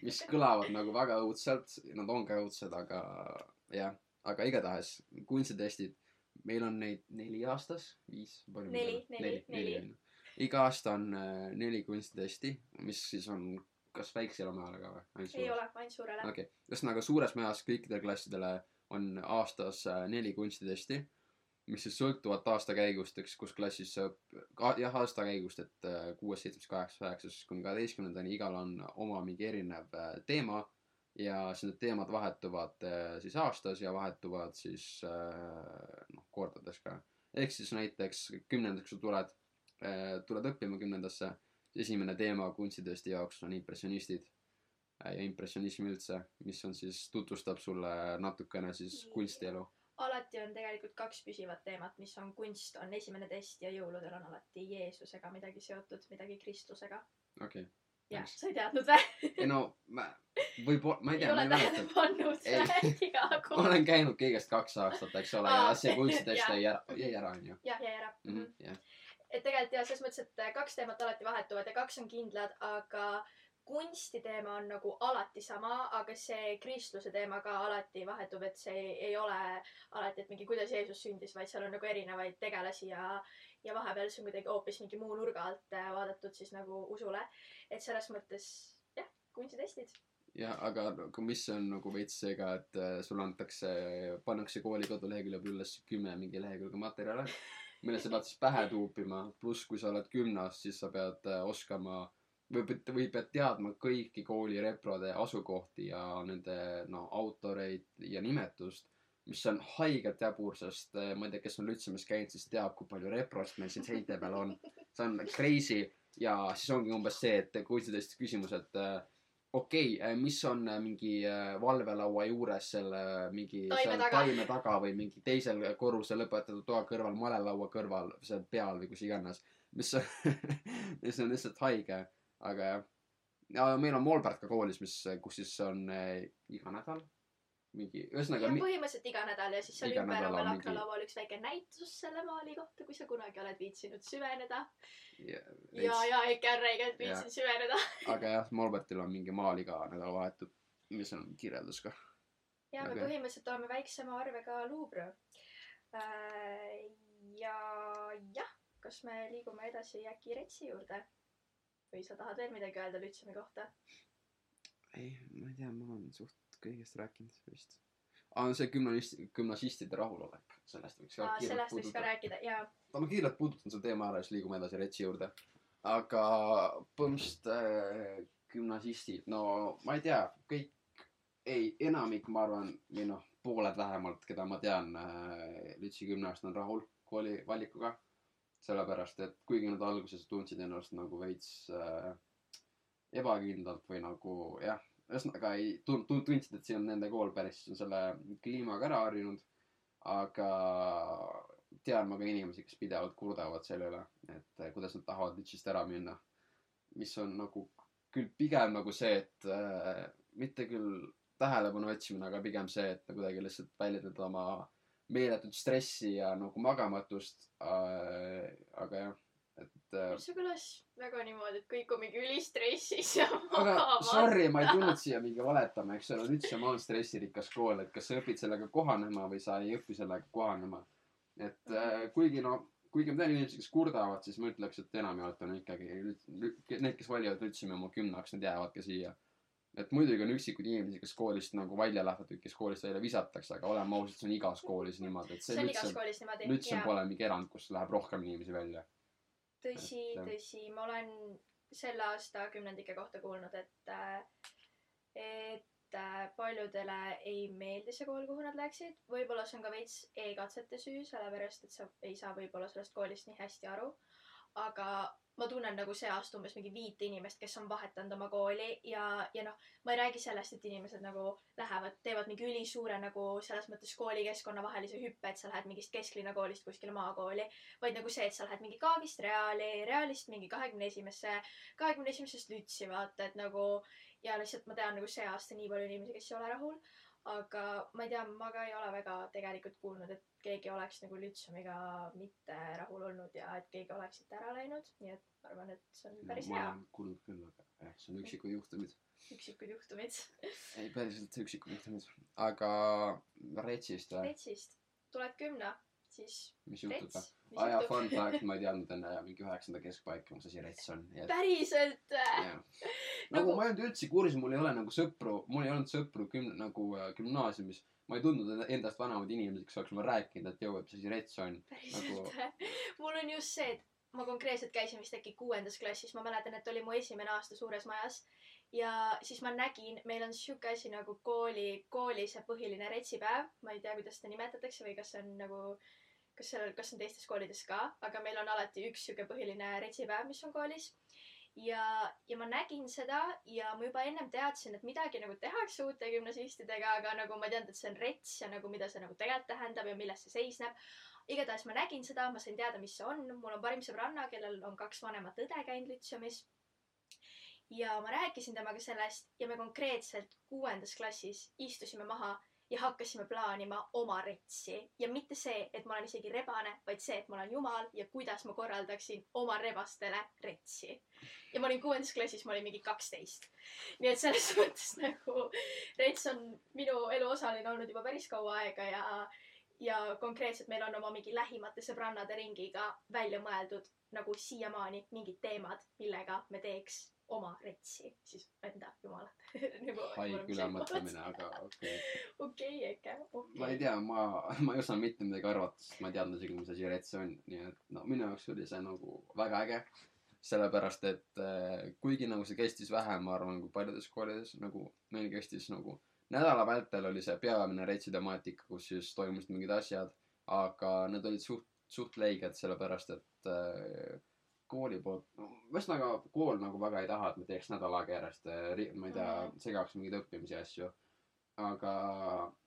mis kõlavad nagu väga õudselt nad on ka õudsed aga jah aga igatahes kunstitestid meil on neid neli aastas viis palju meil Neli, on? neli, neli. on ju iga aasta on äh, neli kunstitesti mis siis on kas väiksele majale ka või ei ole, ainult suurele. okei okay., ühesõnaga suures majas kõikidele klassidele on aastas äh, neli kunstitesti, mis siis sõltuvad aasta käigust, eks, kus klassis sa õp-, jah, aasta käigust, et äh, kuues, seitsmes, kaheksas, üheksas kuni kaheteistkümnendani, igal on oma mingi erinev äh, teema ja siis need teemad vahetuvad siis aastas ja vahetuvad siis noh, kordades ka. ehk siis näiteks kümnendaks sa tuled, tuled õppima kümnendasse, esimene teema kunstitesti jaoks on impressionistid äh, ja impressionism üldse, mis on siis, tutvustab sulle natukene siis kunstielu. alati on tegelikult kaks püsivat teemat, mis on kunst, on esimene test ja jõuludel on alati Jeesusega midagi seotud, midagi Kristlusega. okei okay., jah, sa ei teadnud või? ei no ma, võib-olla, ma ei ei tea, ma ole ei mäleta tähele. pannud Ei. või? iga ma kord. olen käinud kõigest kaks aastat, eks ole, ja see kunstitest jäi ära, jäi ära, onju. jah, jäi ära. Mhm, jah, et tegelikult jah, selles mõttes, et kaks teemat alati vahetuvad ja kaks on kindlad, aga kunstiteema on nagu alati sama, aga see kristluse teema ka alati vahetub, et see ei, ei ole alati, et mingi kuidas Jeesus sündis, vaid seal on nagu erinevaid tegelasi ja ja vahepeal see on kuidagi hoopis mingi muu nurga alt äh, vaadatud siis nagu usule. et selles mõttes jah, kunstitestid. ja aga nagu mis on nagu veits see ka, et äh, sulle antakse, pannakse kooli kodulehekülje peal üles kümme mingi lehekülge materjale, mille sa pead siis pähe tuupima, pluss kui sa oled gümnas, siis sa pead äh, oskama või või pead teadma kõiki kooli reprode asukohti ja nende no autoreid ja nimetust, mis on haigelt jabur, sest äh, ma ei tea, kes on Lütsemis käinud, siis teab, kui palju reprost meil siin seinte peal on. see on crazy ja siis ongi umbes see, et kunstitesti küsimus, et äh, okei okay,, mis on äh, mingi äh, valvelaua juures selle äh, mingi Taime seal taga. taime taga või mingi teisel korrusel lõpetatud toa kõrval, malelaua kõrval, seal peal või kus iganes, mis on, mis on lihtsalt haige, aga jah. ja meil on Molbert ka koolis, mis, kus siis on äh, iga nädal mingi, ühesõnaga ja põhimõtteliselt iga nädal ja siis nädal veel on mingi- aknalaual üks väike näitus selle maali kohta, kui sa kunagi oled viitsinud süveneda. ja, ja, ja ikka on räigelt viitsin süveneda. aga jah, Molbertil on mingi maal iga nädalavahetus, mis on kirjeldus ka. ja me põhimõtteliselt oleme väiksema arvega Louvre. ja jah, kas me liigume edasi äkki Retsi juurde? või sa tahad veel midagi öelda Lütsemi kohta? ei, ma ei tea, ma olen suht kõigest rääkinud vist. aa, see gümnasist, gümnasistide rahulolek, sellest võiks ka kiirelt sellest võiks ka puudutada. rääkida ja ma kiirelt puudutan selle teema ära, siis liigume edasi Retsi juurde. aga põhimõtteliselt äh, gümnasistid, no ma ei tea, kõik, ei, enamik, ma arvan, või noh, pooled vähemalt, keda ma tean äh, Lütsi gümnaasiumist on rahul kooli valikuga. sellepärast, et kuigi nad alguses tundsid ennast nagu veits äh, ebakindlalt või nagu jah, ühesõnaga ei tund-, tund-, tundsid, et see on nende kool päris selle kliimaga ära harjunud. aga tean ma ka inimesi, kes pidevalt kurdavad selle üle, et eh, kuidas nad tahavad Lütsist ära minna. mis on nagu küll pigem nagu see, et äh, mitte küll tähelepanu otsimine, aga pigem see, et kuidagi lihtsalt väljendada oma meeletut stressi ja nagu magamatust äh,. aga jah, et äh, see kõlas väga niimoodi, et kõik on mingi ülistressis ja aga magamas. sorry, ma ei tulnud siia mingi valetama, eks ole, Lütseum on stressirikas kool, et kas sa õpid sellega kohanema või sa ei õpi sellega kohanema. et äh, kuigi no, kuigi ma tean inimesi, kes kurdavad, siis ma ütleks, et enamjaolt on ikkagi need, kes valivad Lütseumi oma kümneks, need jäävadki siia. et muidugi on üksikuid inimesi, kes koolist nagu välja lähevad või kes koolist välja visatakse, aga oleme ausad, see on igas koolis niimoodi, et see see on igas koolis niimoodi. Lütseum pole mingi erand, kus läheb rohkem inimesi välja. Tõsi tõsi, ma olen selle aasta kümnendike kohta kuulnud, et, et äh, paljudele ei meeldi see kool, kuhu nad läksid. võib-olla see on ka veits e-katsete süü, sellepärast et sa ei saa võib-olla sellest koolist nii hästi aru. Aga ma tunnen nagu see aasta umbes mingi viit inimest, kes on vahetanud oma kooli ja, ja noh, ma ei räägi sellest, et inimesed nagu lähevad, teevad mingi ülisuure nagu selles mõttes koolikeskkonna vahelise hüppe, et sa lähed mingist kesklinna koolist kuskile maakooli vaid nagu see, et sa lähed mingi Kaagist Reali, Realist mingi kahekümne esimesse, kahekümne esimesest Lütsi vaata, et nagu ja lihtsalt ma tean nagu see aasta nii palju inimesi, kes ei ole rahul. Aga ma ei tea, ma ka ei ole väga tegelikult kuulnud, et keegi oleks nagu Lütsumiga mitte rahul olnud ja et keegi oleks siit ära läinud, nii et ma arvan, et see on päris ma hea. olen kuulnud küll, aga jah, see on üksikud juhtumid. üksikud juhtumid. ei, päriselt üksikud juhtumid. aga Retsist või? Retsist tuleb kümne, siis mis juhtub või? Aa jaa, fun fact, ma ei teadnud enne mingi üheksanda keskpaika, mis asi Rets on. päriselt äh, jah. nagu ma ei olnud üldse kursis, mul ei ole nagu sõpru, mul ei olnud sõpru güm-, nagu äh, gümnaasiumis. ma ei tundnud enda- endast vanemaid inimesi, kes oleks mulle rääkinud, et joo, et mis asi Rets on. päriselt. mul on just see, et ma konkreetselt käisin vist äkki kuuendas klassis, ma mäletan, et oli mu esimene aasta suures majas. ja siis ma nägin, meil on sihuke asi nagu kooli, kooli see põhiline retsipäev, ma ei tea, kuidas seda nimetatakse või kas see on nagu, kas sellel, kas on teistes koolides ka, aga meil on alati üks sihuke põhiline retsipäev, mis on koolis ja, ja ma nägin seda ja ma juba ennem teadsin, et midagi nagu tehakse uute gümnasistidega, aga nagu ma ei teadnud, et see on rets ja nagu mida see nagu tegelikult tähendab ja milles see seisneb. igatahes ma nägin seda, ma sain teada, mis see on, mul on parim sõbranna, kellel on kaks vanemat õde käinud Lütseumis. ja ma rääkisin temaga sellest ja me konkreetselt kuuendas klassis istusime maha ja hakkasime plaanima oma retsi ja mitte see, et ma olen isegi rebane, vaid see, et ma olen jumal ja kuidas ma korraldaksin oma rebastele retsi. ja ma olin kuuendas klassis, ma olin mingi kaksteist. nii et selles mõttes nagu rets on minu elu osaline olnud juba päris kaua aega ja ja konkreetselt meil on oma mingi lähimate sõbrannade ringiga välja mõeldud nagu siiamaani mingid teemad, millega me teeks oma retsi, siis enda jumal nagu haige ülemõtlemine, aga okei okay.. okei, äkki, okei. ma ei tea, ma, ma ei osanud mitte midagi arvata, sest ma ei teadnud isegi, mis asi Rets on, nii et no minu jaoks oli see nagu väga äge. sellepärast, et äh, kuigi nagu see kestis vähem, ma arvan, kui paljudes koolides nagu meil kestis nagu nädala vältel oli see peamine Retsi temaatika, kus siis toimusid mingid asjad, aga need olid suht, suht leiged, sellepärast et äh, kooli poolt no,, ühesõnaga kool nagu väga ei taha, et me teeks nädal aega järjest, ma ei tea Mhm., segaks mingeid õppimisi ja asju. aga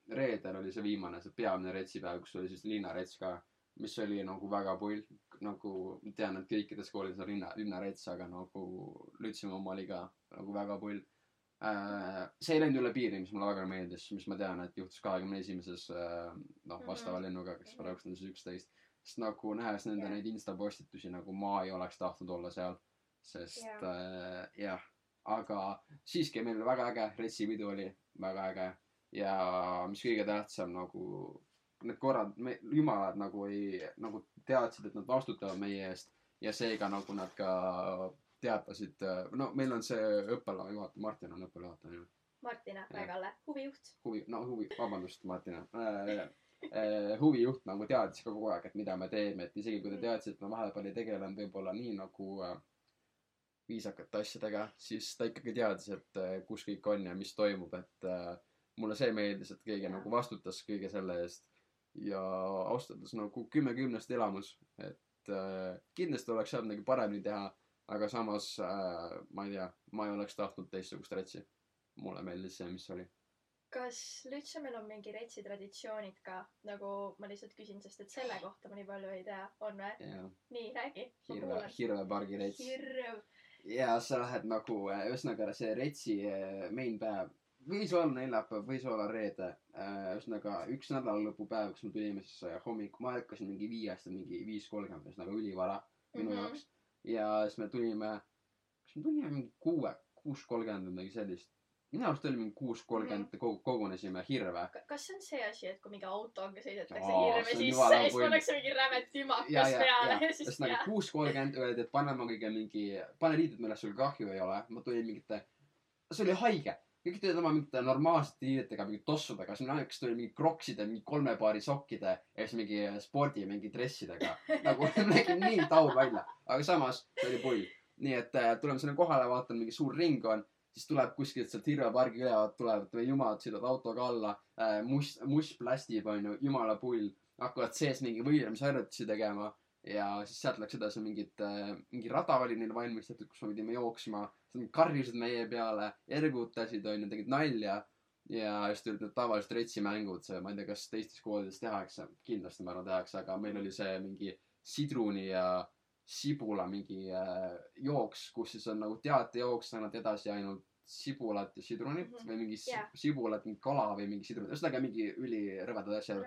reedel oli see viimane, see peamine retsipäev, kus oli siis linnarets ka, mis oli nagu väga pull. nagu tean, et kõikides koolides on linna, linnarets, aga nagu Lütsemaa oma oli ka nagu väga pull. see ei läinud üle piiri, mis mulle väga meeldis, mis ma tean, et juhtus kahekümne esimeses noh, vastava lennuga, kes Mhm. praegu on siis üksteist. Sest nagu nähes nende Jah. neid insta postitusi nagu ma ei oleks tahtnud olla seal, sest Jah. äh, jah, aga siiski meil oli väga äge, retsipidu oli väga äge ja mis kõige tähtsam nagu need korrad, me, jumalad nagu ei, nagu teadsid, et nad vastutavad meie eest ja seega nagu nad ka teatasid, no meil on see õppelaua juhataja, Martin on õppelaua juhataja ju Martina Mäe-Kalle, huvijuht. huvi, no huvi, vabandust, Martina äh,. Äh, huvijuht nagu teadis kogu aeg, et mida me teeme, et isegi kui ta teadis, et ma vahepeal ei tegelenud võib-olla nii nagu äh, viisakate asjadega, siis ta ikkagi teadis, et äh, kus kõik on ja mis toimub, et äh, mulle see meeldis, et keegi nagu vastutas kõige selle eest ja ausalt öeldes nagu kümme kümnest elamus, et kindlasti oleks saanud nagu paremini teha, aga samas ma ei tea, ma ei oleks tahtnud teistsugust retsi. mulle meeldis see, mis oli. Kas Lütsemel on mingi retsi traditsioonid ka, nagu ma lihtsalt küsin, sest et selle kohta ma nii palju ei tea, on või? nii, räägi. Hirve, Hirvepargi rets. hirm. ja sa lähed nagu, ühesõnaga see retsi äh, main päev, võis olla neljapäev, võis olla reede. ühesõnaga üks nädalalõpupäev, kus me tulime siis hommikul, ma ärkasin mingi viiest või mingi viis kolmkümmend, ühesõnaga ülivara minu Mhm. jaoks. ja siis me tulime, kas me tulime mingi kuue, kuus kolmkümmend või midagi sellist. Minu arust oli mingi kuus kolmkümmend kogu- kogunesime Hirve. kas see on see asi, et kui mingi autoga sõidetakse on sisse ja siis pannakse mingi räme tümakas peale ja siis ühesõnaga kuus kolmkümmend öeldi, et paneme kõige mingi, pane riided, millest sul kahju ei ole. ma tulin mingite, see oli haige. kõik tulid oma mingite normaalsete riidetega, mingi tossudega, siis mina üks tuli mingi krokside, mingi kolme paari sokkide ja siis mingi spordi mingi dressidega. nagu nägin nii taur välja, aga samas see oli pull. nii et äh, tuleme sinna kohale, vaatan, mingi suur ring on, siis tuleb kuskilt sealt Hirve pargi üleval tulevad või jumalad sõidavad autoga alla äh,, must, must plästib onju, jumala pull. hakkavad sees mingi võimlemisharjutusi tegema ja siis sealt läks edasi mingit äh,, mingi rada oli neil valmistatud, kus me pidime jooksma. siis nad karjusid meie peale, ergutasid onju, tegid nalja. ja siis tulid need tavalised retsimängud, see, ma ei tea, kas teistes koolides tehakse, kindlasti ma arvan tehakse, aga meil oli see mingi sidruni ja sibula mingi äh, jooks, kus siis on nagu teatejooks, annad edasi ainult sibulat ja sidrunit mm. -hmm. või mingi Jah. sibulat, mingi kala või mingi sidrunit, ühesõnaga mingi ülirõvedad asjad.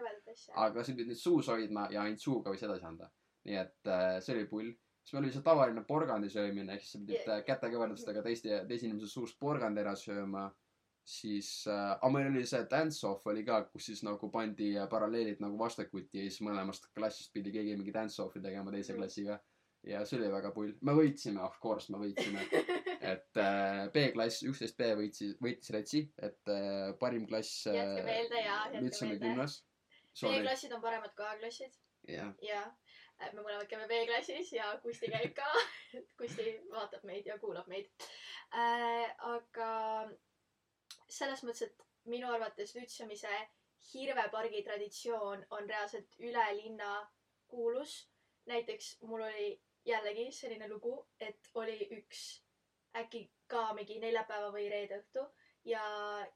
aga sa pidid neid suus hoidma ja ainult suuga võis edasi anda. nii et äh, see oli pull. siis meil oli see tavaline porgandi söömine, ehk siis sa pidid Ja- äh, kätekõverdustega teiste, teise inimese suust porgandi ära sööma. siis äh,, aga meil oli see dance-off oli ka, kus siis nagu pandi äh, paralleelid nagu vastakuti ja siis mõlemast klassist pidi keegi mingi dance-off'i tegema teise Mhm. klassiga. ja see oli väga pull. me võitsime, of course me võitsime. et äh, B-klass, üksteist B võitsis, võitis retsi, et äh, parim klass äh, jätke meelde ja jätke meelde. B-klassid on paremad kui A-klassid jah. ja äh, me mõlemad käime B-klassis ja Kusti käib ka. Kusti vaatab meid ja kuulab meid äh,. aga selles mõttes, et minu arvates Lütsemise Hirvepargi traditsioon on reaalselt üle linna kuulus. näiteks mul oli jällegi selline lugu, et oli üks äkki ka mingi neljapäeva või reede õhtu ja,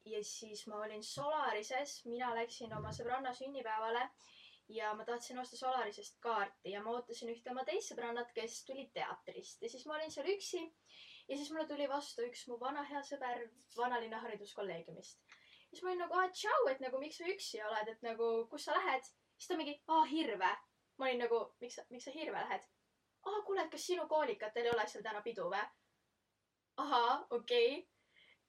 ja siis ma olin Solarises, mina läksin oma sõbranna sünnipäevale ja ma tahtsin osta Solarisest kaarti ja ma ootasin ühte oma teist sõbrannat, kes tuli teatrist ja siis ma olin seal üksi ja siis mulle tuli vastu üks mu vana hea sõber vanalinna hariduskolleegiumist. siis ma olin nagu, aa tšau, et nagu miks sa üksi oled, et nagu kus sa lähed? siis ta mingi, aa Hirve. ma olin nagu, miks sa, miks sa Hirve lähed? aa kuule, et kas sinu koolikatel ei ole seal täna pidu või? ahaa, okei okay..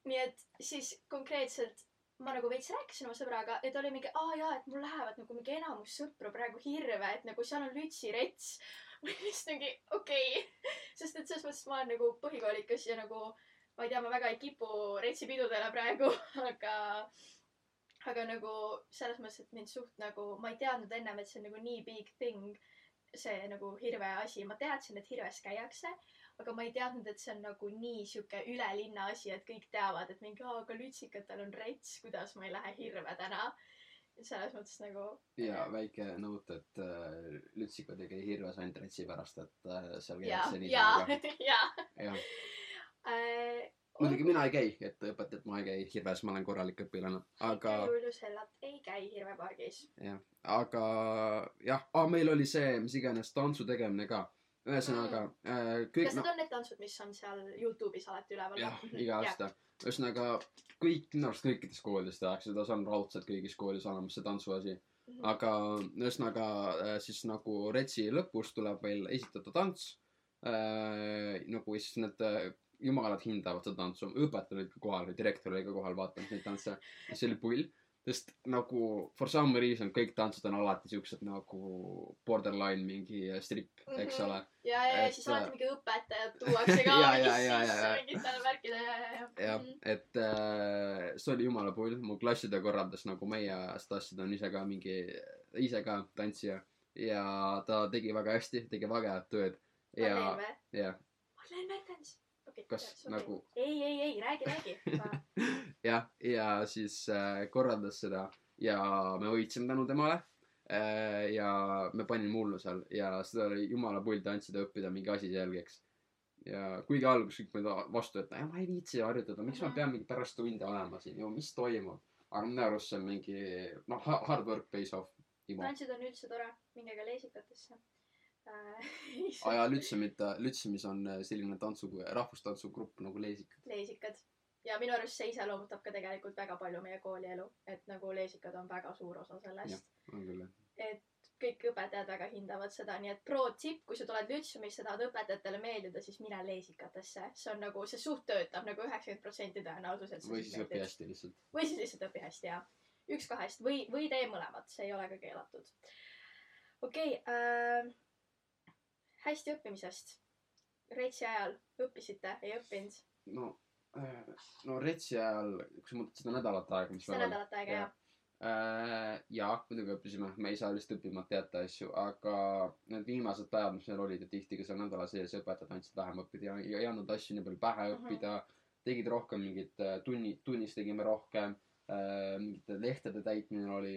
nii et siis konkreetselt ma nagu veits rääkisin oma sõbraga ja ta oli mingi, aa jaa, et mul lähevad nagu mingi enamus sõpru praegu Hirve, et nagu seal on Lütsi rets. ma olin lihtsalt mingi okei okay., sest et selles mõttes ma olen nagu põhikoolikas ja nagu ma ei tea, ma väga ei kipu retsipidudele praegu, aga aga nagu selles mõttes, et mind suht nagu, ma ei teadnud ennem, et see on nagu nii big thing, see nagu Hirve asi, ma teadsin, et Hirves käiakse, aga ma ei teadnud, et see on nagu nii sihuke üle linna asi, et kõik teavad, et mingi, aga lütsikatel on rets, kuidas ma ei lähe Hirve täna. selles mõttes nagu ja väike nõut, et äh, Lütsikud ei käi Hirves ainult retsi pärast, et äh, seal ja käiakse, ja niisama, ja jah. äh,. muidugi mina ei käi, et õpetajat ma ei käi Hirves, ma olen korralik õpilane, aga Ulju Sellat ei käi Hirve pargis. jah, aga jah ah,, meil oli see, mis iganes tantsu tegemine ka. Ühesõnaga äh, kõik kas need on need tantsud, mis on seal Youtube'is alati üleval? jah, iga aasta. ühesõnaga kõik, minu arust kõikides koolides tehakse seda, see on raudselt kõigis koolides olemas see tantsuasi. Mhm. aga ühesõnaga äh, siis nagu retsi lõpus tuleb veel esitada tants äh,. nagu siis need äh, jumalad hindavad seda tantsu, õpetajad olid ka kohal, direktor oli ka kohal vaatamas neid tantse. see oli pull, sest nagu for some reason kõik tantsud on alati siuksed nagu borderline mingi strip, eks Mhm. ole. ja, ja, ja siis alati äh, mingi õpetajad tuuakse ka mingitele värkidele ja, ja, ja. jah, et äh, see oli jumala pull, mu klassitöö korraldas nagu meie klassi, ta on ise ka mingi, ise ka tantsija ja ta tegi väga hästi, tegi väga head tööd ja Marleen, või? ja Marleen Mertens. okei, Kas nagu- ei, ei, ei, räägi, räägi. jah, ja siis äh, korraldas seda ja me võitsime tänu temale äh,. ja me panime hullu seal ja seda oli jumala pull tantsida, õppida mingi asi selgeks. ja kuigi alguses kõik olid vastu, et "Ei, ma ei viitsi harjutada, miks ma pean mingi pärast tunde olema siin ju, mis toimub. aga minu arust see on mingi noh, hard work pays off. Tantsid on üldse tore, minge ka leesikatesse aa jaa, Lütsemit, Lütsemis on äh, selline tantsu, rahvustantsugrupp nagu Leesik. leesikad. ja minu arust see iseloomutab ka tegelikult väga palju meie koolielu, et nagu leesikad on väga suur osa sellest. on küll jah. et kõik õpetajad väga hindavad seda, nii et pro tipp, kui sa tuled Lütsumisse, tahad õpetajatele meeldida, siis mine leesikatesse. see on nagu, see suht töötab nagu üheksakümmend protsenti tõenäosus, et või siis õpi. hästi lihtsalt. või siis lihtsalt õpi hästi ja üks kahest või, või tee mõlemat, see ei ole ka keelatud. okei okay, äh,, hästi õppimisest. Retsi ajal õppisite, ei õppinud? no, no retsi ajal, kui sa mõtled seda nädalat aega, mis seda nädalat aega jah. jah? äh,. jaa, muidugi õppisime, me ei saa lihtsalt õppimata jätta asju, aga need viimased päevad, mis meil olid ja tihti ka seal nädala sees õpetajad andsid vähem õppida ja ei andnud asju nii palju pähe Mhm. õppida. tegid rohkem mingit äh, tunni, tunnis tegime rohkem äh,, mingite lehtede täitmine oli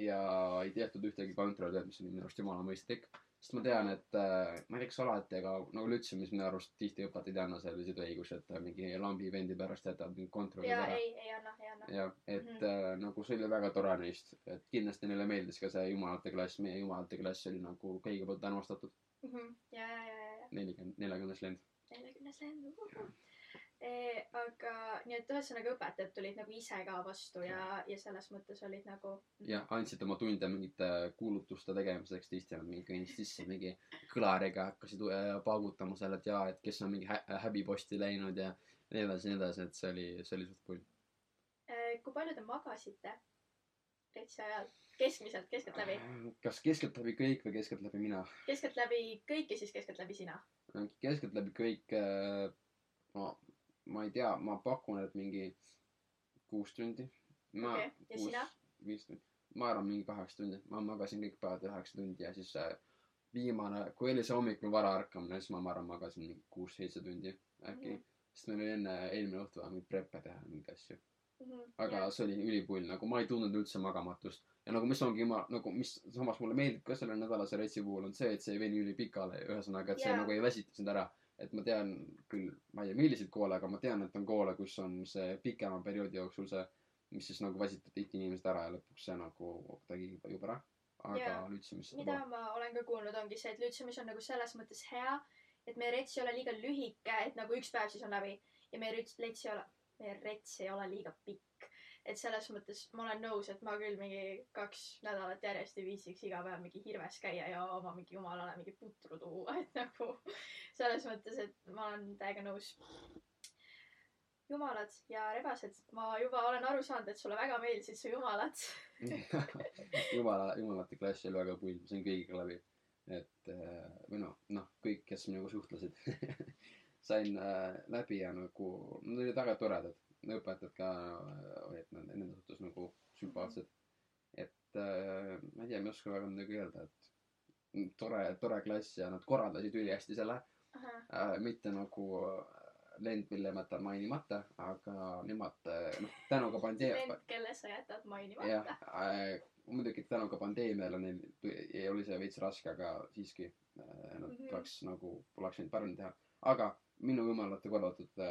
ja ei tehtud ühtegi kontrolli, mis oli minu arust jumala mõistlik. Sest ma tean, et äh, ma ei tea, kas alati, aga nagu Lütsemis minu arust tihti anna selliseid õigusi, et äh, mingi lambi vendi pärast jätavad mingi kontrolli ja ära. ei, ei anna, ei anna. jah, et mm. -hmm. äh, nagu see oli väga tore neist, et kindlasti neile meeldis ka see jumalate klass, meie jumalate klass oli nagu kõigi poolt armastatud. Mhm. ja, ja, ja, ja, ja nelikümmend, neljakümnes lend. neljakümnes lend. Aga nii et ühesõnaga õpetajad tulid nagu ise ka vastu ja, ja selles mõttes olid nagu. ja andsid oma tunde mingite kuulutuste tegemiseks, nad mingi kõndisid sisse mingi kõlariga hakkasid paugutama seal, et jaa, et kes on mingi hä häbiposti läinud ja nii edasi, nii edasi, et see oli, see oli suht pull. Eh, kui palju te magasite retsi ajal? keskmiselt, keskeltläbi? kas keskeltläbi kõik või keskeltläbi mina? keskeltläbi kõik ja siis keskeltläbi sina. keskeltläbi kõik äh,, ma, ma ei tea, ma pakun, et mingi kuus tundi. ma Okei, ja sina?? viis tundi. ma arvan mingi kaheksa tundi, ma magasin kõik päevad üheksa tundi ja siis äh, viimane, kui oli see hommikul vara ärkamine, siis ma, ma arvan, magasin mingi kuus-seitse tundi äkki mm. -hmm. sest meil oli enne, eelmine õhtu vaja mingeid preppe teha, mingeid asju. aga ja. see oli ülipull, nagu ma ei tundnud üldse magamatust. ja nagu mis ongi ma nagu, mis samas mulle meeldib ka selle nädalase retsi puhul on see, et see ei veni ülipikale, ühesõnaga, et see Jaa. nagu ei väsita sind ära. Et ma tean küll, ma ei tea, milliseid koole, aga ma tean, et on koole, kus on see pikema perioodi jooksul see, mis siis nagu väsitab tihti inimesed ära ja lõpuks see nagu tegi juba ära. aga seda mida ma olen ka kuulnud, ongi see, et Lütsemis on nagu selles mõttes hea, et meie rets ei ole liiga lühike, et nagu üks päev siis on läbi ja meie rets, rets ei ole, meie rets ei ole liiga pikk. Et selles mõttes ma olen nõus, et ma küll mingi kaks nädalat järjest ei viitsiks iga päev mingi Hirves käia ja oma mingi jumalale mingi putru tuua, et nagu selles mõttes, et ma olen täiega nõus. jumalad ja rebased, ma juba olen aru saanud, et sulle väga meeldisid su jumalad. jumala, jumalate klass oli väga pull, ma sain kõigiga läbi. et äh, või noh, noh, kõik, kes minuga suhtlesid sain äh, läbi ja nagu, nad olid väga toredad. Õpetajad ka äh, olid nende, nende suhtes nagu sümpaatsed. et äh, ma ei tea, ma ei oska väga midagi öelda, et tore, tore klass ja nad korraldasid ülihästi selle äh,. mitte nagu äh, lend, mille ma jätan mainimata, aga nemad äh, noh, tänu ka pandee- vend, kelle sa jätad jah mainimata., muidugi tänu ka pandeemiale neil oli see veits raske, aga siiski äh, nad Mhm. oleks nagu, oleks võinud paremini teha. aga minu jumalate korraldatud,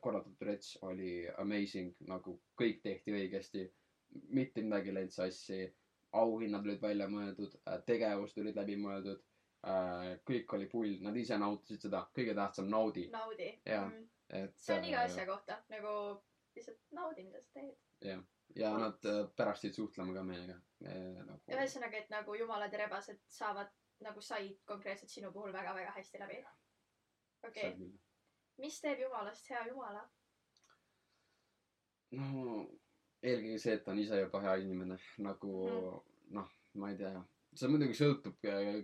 korraldatud rets oli amazing, nagu kõik tehti õigesti. mitte midagi ei läinud sassi. auhinnad olid välja mõeldud, tegevused olid läbi mõeldud. kõik oli pull, nad ise nautisid seda, kõige tähtsam naudi, naudi. Jaa. et. see on iga asja kohta, nagu lihtsalt naudi, mida sa teed. ja nad äh, pärast jäid suhtlema ka meiega nagu. ühesõnaga, et nagu jumalad ja rebased saavad, nagu said konkreetselt sinu puhul väga-väga hästi läbi. okei okay., mis teeb jumalast hea jumala? no eelkõige see, et ta on ise juba hea inimene, nagu Mhm. noh, ma ei tea, see muidugi sõltub,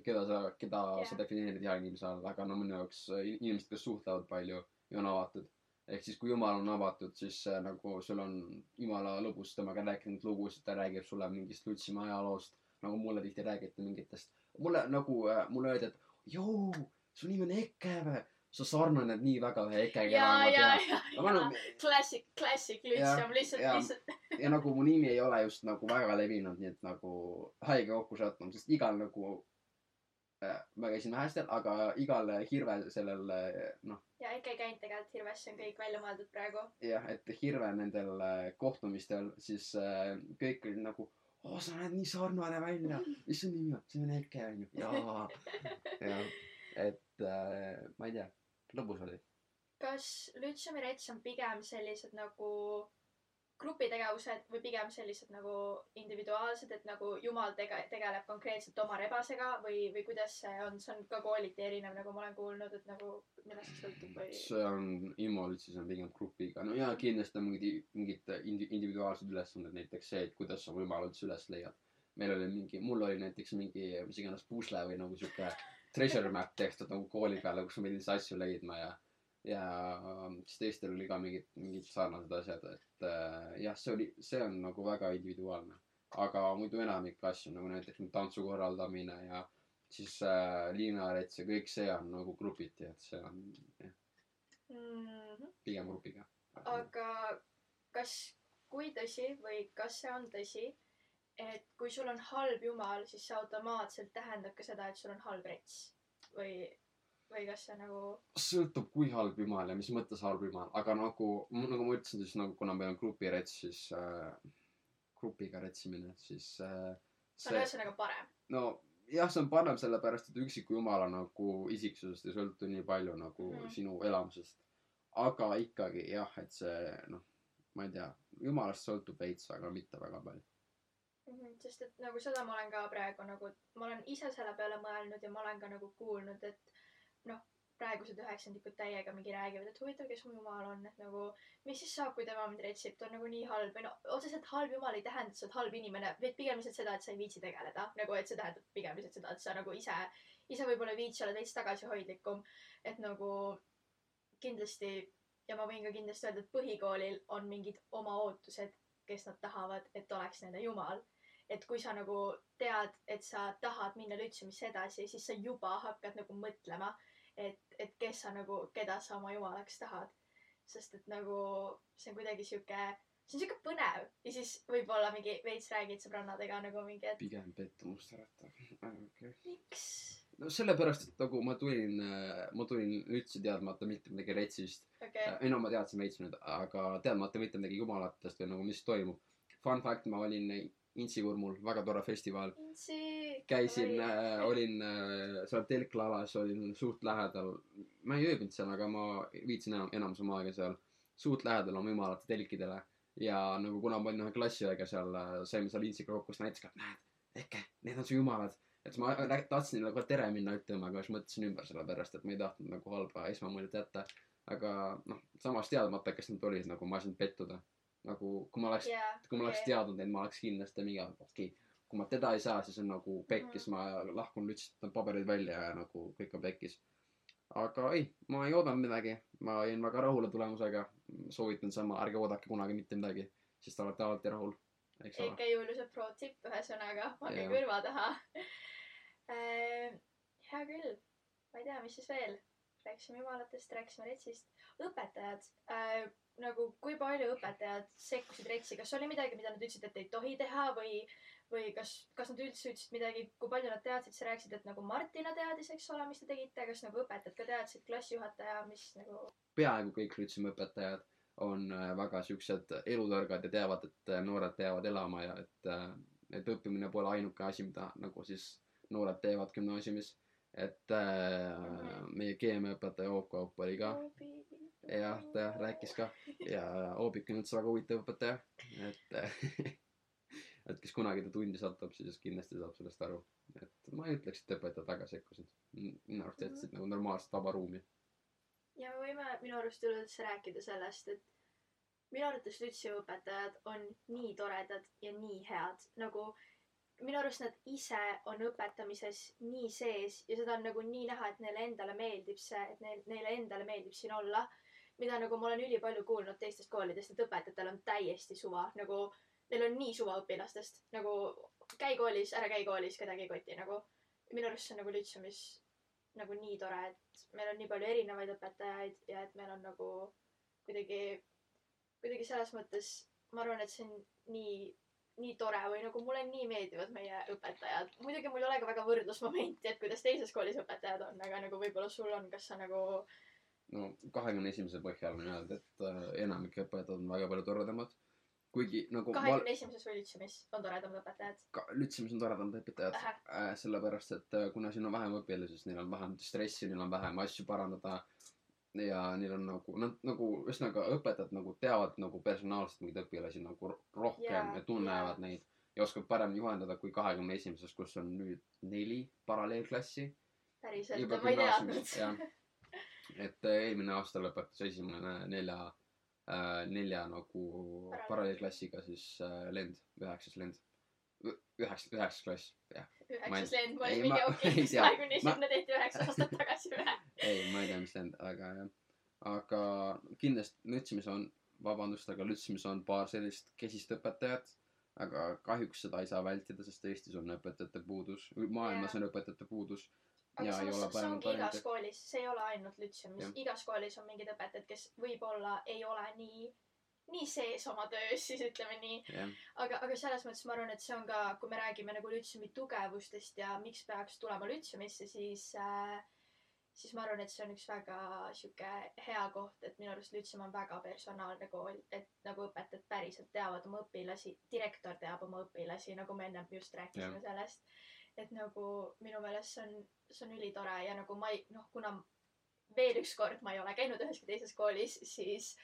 keda sa, keda Jah. sa defineerid hea inimese all, aga no minu jaoks äh, inimesed, kes suhtlevad palju ja on avatud. ehk siis, kui jumal on avatud, siis äh, nagu sul on jumala lõbus temaga rääkinud lugusid, ta räägib sulle mingist Lutsimaa ajaloost, nagu mulle tihti räägiti mingitest, mulle nagu äh,, mulle öeldi, et joo, su nimi on Eke või? Sa sarnaned nii väga ühe Ekega, ja, ja, ja, ja nagu, klassik, klassik Lütsium, lihtsalt, ja- lihtsalt. ja nagu mu nimi ei ole just nagu väga levinud, nii et nagu haige kokku sattunud, sest igal nagu äh,, ma käisin Mähestel, aga igal hirve sellel noh, ja ikka ei käinud tegelikult Hirves, see on kõik välja mõeldud praegu. jah, et hirve nendel äh, kohtumistel, siis äh, kõik olid nagu, oo, sa näed nii sarnane välja, mis su nimi on? see on Eke onju, jaa, jah, et äh, ma ei tea, lõbus oli. kas Lütsiumi rets on pigem sellised nagu grupitegevused või pigem sellised nagu individuaalsed, et nagu jumal tege-, tegeleb konkreetselt oma rebasega või, või kuidas see on, see on ka kooliti erinev, nagu ma olen kuulnud, et nagu millest see sõltub või? see on, Immolitsis on pigem grupiga, no jaa, kindlasti on mingid, mingid indi-, individuaalsed ülesanded, näiteks see, et kuidas sa oma jumala üldse üles leiad. meil oli mingi, mul oli näiteks mingi, mis iganes pusle või nagu sihuke treasure map tehtud nagu kooli peale, kus ma pidin siis asju leidma ja, ja siis teistel oli ka mingid, mingid sarnased asjad, et äh, jah, see oli, see on nagu väga individuaalne. aga muidu enamik asju nagu näiteks tantsu korraldamine ja siis äh, liinarets ja kõik see on nagu grupiti, et see on jah, mm. -hmm. pigem grupiga. aga kas, kui tõsi või kas see on tõsi, et kui sul on halb jumal, siis see automaatselt tähendab ka seda, et sul on halb rets või, või kas see nagu sõltub, kui halb jumal ja mis mõttes halb jumal, aga nagu, nagu ma ütlesin, siis nagu kuna meil on grupirets, siis äh, grupiga retsimine, siis äh, see on ühesõnaga parem? no jah, see on parem sellepärast, et üksiku jumala nagu isiksusest ei sõltu nii palju nagu mm. -hmm. sinu elamusest. aga ikkagi jah, et see noh, ma ei tea, jumalast sõltub veits, aga mitte väga palju. Mhm, sest et nagu seda ma olen ka praegu nagu, ma olen ise selle peale mõelnud ja ma olen ka nagu kuulnud, et noh, praegused üheksandikud täiega mingi räägivad, et huvitav, kes mu jumal on, et nagu mis siis saab, kui tema mind retsib, ta on nagu nii halb või no otseselt halb jumal ei tähenda, et sa oled halb inimene, vaid pigem lihtsalt seda, et sa ei viitsi tegeleda, nagu et see tähendab pigem lihtsalt seda, et sa nagu ise, ise võib-olla ei viitsi, oled veits tagasihoidlikum, et nagu kindlasti ja ma võin ka kindlasti öelda, et põhikoolil on mingid oma ootused, kes nad tahavad, et oleks nende jumal et kui sa nagu tead, et sa tahad minna lütsumisse edasi, siis sa juba hakkad nagu mõtlema, et, et kes sa nagu, keda sa oma jumalaks tahad. sest et nagu see on kuidagi sihuke, see on sihuke põnev ja siis võib-olla mingi veits räägid sõbrannadega nagu mingi, et pigem pettumust äratav. Okay. miks. no sellepärast, et nagu ma tulin, ma tulin üldse teadmata mitte midagi retsist. okei, ei no ma teadsin veits nüüd, aga teadmata mitte midagi jumalatest või nagu mis toimub. Fun fact, ma olin Intsikurmul, väga tore festival. käisin, olin äh, seal telklalas, olin suht lähedal. ma ei ööbinud seal, aga ma viitsin enam, enamus oma aega seal suht lähedal oma jumalate telkidele. ja nagu kuna ma olin ühe klassiõega seal, saime seal Intsiga kokku, siis näitasin ka, et näed, Eke, need on su jumalad. et ma tahtsin neile kohe tere minna ütlema, aga siis mõtlesin ümber sellepärast, et ma ei tahtnud nagu halba esmamuljet jätta. aga noh, samas teadmata, kes nad olid, nagu ma ei saanud pettuda. Nagu kui ma oleks jaa, kui ma oleks teadnud neid, ma oleks kindlasti mingi, okei okay,, kui ma teda ei saa, siis on nagu pekkis, ma lahkun lütsitan paberid välja ja nagu kõik on pekkis. aga ei, ma ei oodanud midagi, ma jäin väga rahule tulemusega. soovitan sama, ärge oodake kunagi mitte midagi, siis te olete alati rahul. Eke Juliuse pro tipp ühesõnaga, pange Jah. kõrva taha. hea küll, ma ei tea, mis siis veel. rääkisime jumalatest, rääkisime retsist. õpetajad äh,, nagu kui palju õpetajad sekkusid retsi, kas oli midagi, mida nad ütlesid, et ei tohi teha või, või kas, kas nad üldse ütlesid midagi, kui palju nad teadsid, sa rääkisid, et nagu Martina teadis, eks ole, mis te tegite, kas nagu õpetajad ka teadsid, klassijuhataja, mis nagu peaaegu kõik Lütseumi õpetajad on äh, väga siuksed elutargad ja teavad, et äh, noored peavad elama ja et, et õppimine pole ainuke asi, mida nagu siis noored teevad gümnaasiumis. Et äh, meie keemiaõpetaja Oop Kaup oli ka jah, ta rääkis ka ja Oobik on üldse väga huvitav õpetaja, et et kes kunagi ta tundi satub, siis kindlasti saab sellest aru. et ma ei ütleks, et õpetajad väga sekkusid. minu arust jätsid nagu normaalset vaba ruumi. ja me võime minu arust üleüldse rääkida sellest, et minu arvates Lütseumi õpetajad on nii toredad ja nii head, nagu minu arust nad ise on õpetamises nii sees ja seda on nagu nii näha, et neile endale meeldib see, et neil, neile endale meeldib siin olla. mida nagu ma olen ülipalju kuulnud teistest koolidest, et õpetajatel on täiesti suva, nagu neil on nii suva õpilastest, nagu käi koolis, ära käi koolis, kedagi ei koti nagu. minu arust see on nagu Lütseumis nagu nii tore, et meil on nii palju erinevaid õpetajaid ja et meil on nagu kuidagi, kuidagi selles mõttes ma arvan, et see on nii, nii tore või nagu mulle nii meeldivad meie õpetajad. muidugi mul ei ole ka väga võrdlusmomenti, et kuidas teises koolis õpetajad on, aga nagu võib-olla sul on, kas sa nagu no kahekümne esimese põhjal võin öelda, et äh, enamik õpetajad on väga palju toredamad. kuigi nagu kahekümne esimeses või Lütseumis on toredamad õpetajad? ka Lütseumis on toredamad õpetajad äh,, sellepärast et äh, kuna siin on vähem õpilasi, siis neil on vähem stressi, neil on vähem asju parandada. Ja neil on nagu, nad nagu ühesõnaga õpetajad nagu teavad nagu personaalselt mingeid õpilasi nagu ro- rohkem yeah, ja tunnevad yeah. neid ja oskavad paremini juhendada kui kahekümne esimeses, kus on nüüd neli paralleelklassi. päriselt, ma ei teadnud et äh, eelmine aasta lõpetas esimene nelja äh,, nelja nagu Paralleel- paralleelklassiga siis äh, lend, üheksas lend. üheksas, üheksas klass, jah. Üheksas lend, ma olin mingi okei ei, tea. kahekümne esimene tehti üheksa aastat tagasi või? ei, ma ei tea, mis lend, aga jah. aga kindlasti Lütsemis on, vabandust, aga Lütsemis on paar sellist kesist õpetajat. aga kahjuks seda ei saa vältida, sest Eestis on õpetajate puudus, maailmas Jaa. on õpetajate puudus. aga Ja ei samas see ongi igas koolis, see ei ole ainult Lütseumis Jah., igas koolis on mingid õpetajad, kes võib-olla ei ole nii, nii sees oma töös, siis ütleme nii. jah, aga, aga selles mõttes ma arvan, et see on ka, kui me räägime nagu Lütseumi tugevustest ja miks peaks tulema Lütseumisse, siis äh, siis ma arvan, et see on üks väga sihuke hea koht, et minu arust Lütseum on väga personaalne kool, et nagu õpetajad päriselt teavad oma õpilasi, direktor teab oma õpilasi, nagu me ennem just rääkisime Jah. sellest. et nagu minu meelest see on, see on ülitore ja nagu ma ei, noh, kuna veel üks kord ma ei ole käinud üheski teises koolis, siis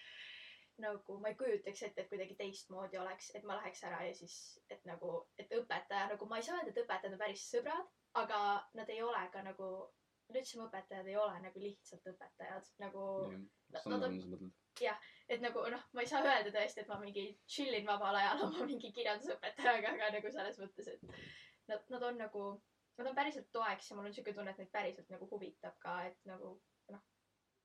nagu ma ei kujutaks ette, et kuidagi teistmoodi oleks, et ma läheks ära ja siis, et nagu, et õpetaja nagu ma ei saa öelda, et õpetajad on päris sõbrad, aga nad ei ole ka nagu, Lütseumi õpetajad ei ole nagu lihtsalt õpetajad, nagu jah. Sander on- on sa mõtled? et nagu noh, ma ei saa öelda tõesti, et ma mingi chill in vabal ajal oma mingi kirjandusõpetajaga, aga nagu selles mõttes, et nad, nad on nagu, nad on päriselt toeks ja mul on siuke tunne, et neid päriselt nagu huvitab ka, et nagu noh,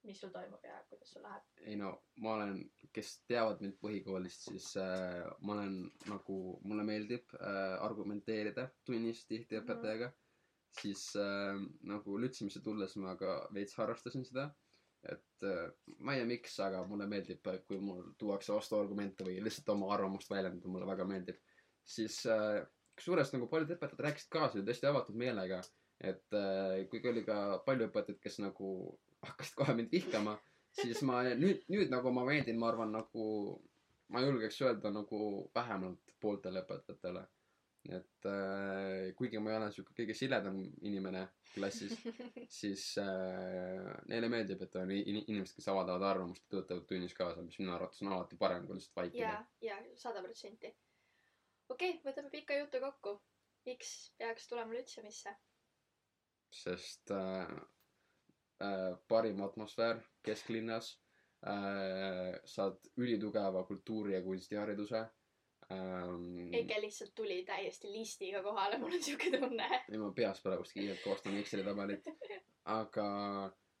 mis sul toimub ja kuidas sul läheb. ei no ma olen, kes teavad mind põhikoolist, siis äh, ma olen nagu, mulle meeldib äh, argumenteerida tunnis tihti Mhm. õpetajaga mm. -hmm. siis äh, nagu Lütsemisse tulles ma ka veits harrastasin seda. et äh, ma ei tea, miks, aga mulle meeldib, kui mul tuuakse vastuargumente või lihtsalt oma arvamust väljendada, mulle väga meeldib. siis äh, kusjuures nagu paljud õpetajad rääkisid kaasa ju tõesti avatud meelega. et äh, kuigi oli ka palju õpetajaid, kes nagu hakkasid kohe mind vihkama, siis ma nüüd, nüüd nagu ma meeldin, ma arvan, nagu ma julgeks öelda nagu vähemalt pooltele õpetajatele. et äh, kuigi ma ei ole siuke kõige siledam inimene klassis, siis äh, neile meeldib, et on in- inimesed, kes avaldavad arvamust ja töötavad tunnis kaasa, mis minu arvates on alati parem kui lihtsalt vaikida ja, ja sada protsenti. okei okay,, võtame pika jutu kokku. miks peaks tulema Lütseumisse? sest äh, parim atmosfäär kesklinnas äh,, saad ülitugeva kultuuri- ja kunstihariduse ähm,. Eke lihtsalt tuli täiesti listiga kohale, mul on siuke tunne. ei ma peas praegu kiirelt koostan Exceli tabelit, aga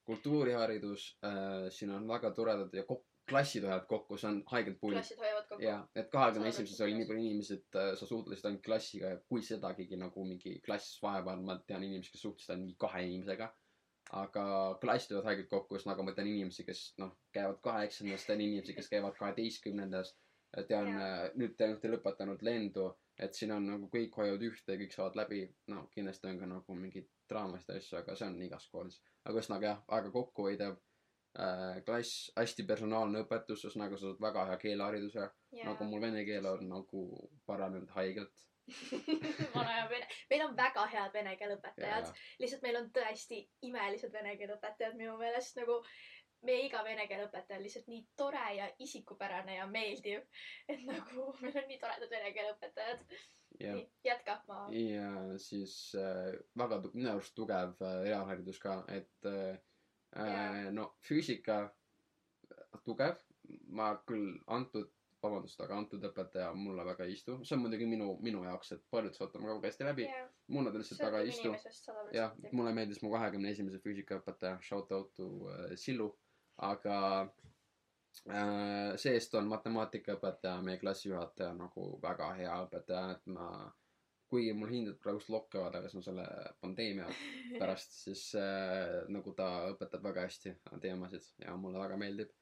kultuuriharidus äh,, siin on väga toredad ja kok-, klassid hoiavad kokku, see on haigelt pull. klassid hoiavad kokku. ja, et kahekümne esimeses oli nii palju inimesi, et äh, sa suhtlesid ainult klassiga ja kui sedagigi nagu mingi klass vahepeal, ma tean inimesi, kes suhtlesid ainult mingi kahe inimesega. Aga klassid hoiavad haigelt kokku, ühesõnaga ma tean inimesi, kes noh, käivad kaheksandas, tean inimesi, kes käivad kaheteistkümnendas. tean äh, nüüd te olete lõpetanud lendu, et siin on nagu kõik hoiavad ühte kõik saavad läbi, no kindlasti on ka nagu mingeid draamasid ja asju, aga see on igas koolis. aga ühesõnaga jah, väga kokkuhoidev äh, klass, hästi personaalne õpetus, ühesõnaga sa saad väga hea keelehariduse, nagu mul vene keel on nagu paranenud haigelt. vana hea vene, meil on väga head vene keele õpetajad ja, lihtsalt meil on tõesti imelised vene keele õpetajad minu meelest nagu meie iga vene keele õpetaja on lihtsalt nii tore ja isikupärane ja meeldiv, et nagu meil on nii toredad vene keele õpetajad. ja, nii, jätka, ma. ja siis äh, väga minu arust tugev äh, reaalharidus ka, et äh, Jaa. no füüsika äh, tugev, ma küll antud, vabandust, aga antud õpetaja mulle väga ei istu, see on muidugi minu, minu jaoks, et paljud saavad temaga väga hästi läbi, mulle ta lihtsalt väga ei istu. jah, mulle meeldis mu kahekümne esimese füüsikaõpetaja, shout out to äh, Sillu, aga äh, see-eest on matemaatikaõpetaja, meie klassijuhataja nagu väga hea õpetaja, et ma, kuigi mul hinded praegust lokkivad, aga see on selle pandeemia pärast, siis äh, nagu ta õpetab väga hästi teemasid ja mulle väga meeldib.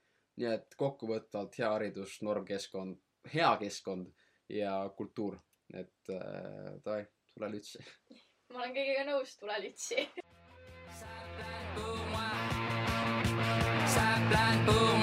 Nii et kokkuvõtvalt hea haridus, normkeskkond, hea keskkond ja kultuur, et äh, davai, tule lütsi. ma olen kõigega nõus, tule lütsi. plane pour moi. Ça plane pour moi.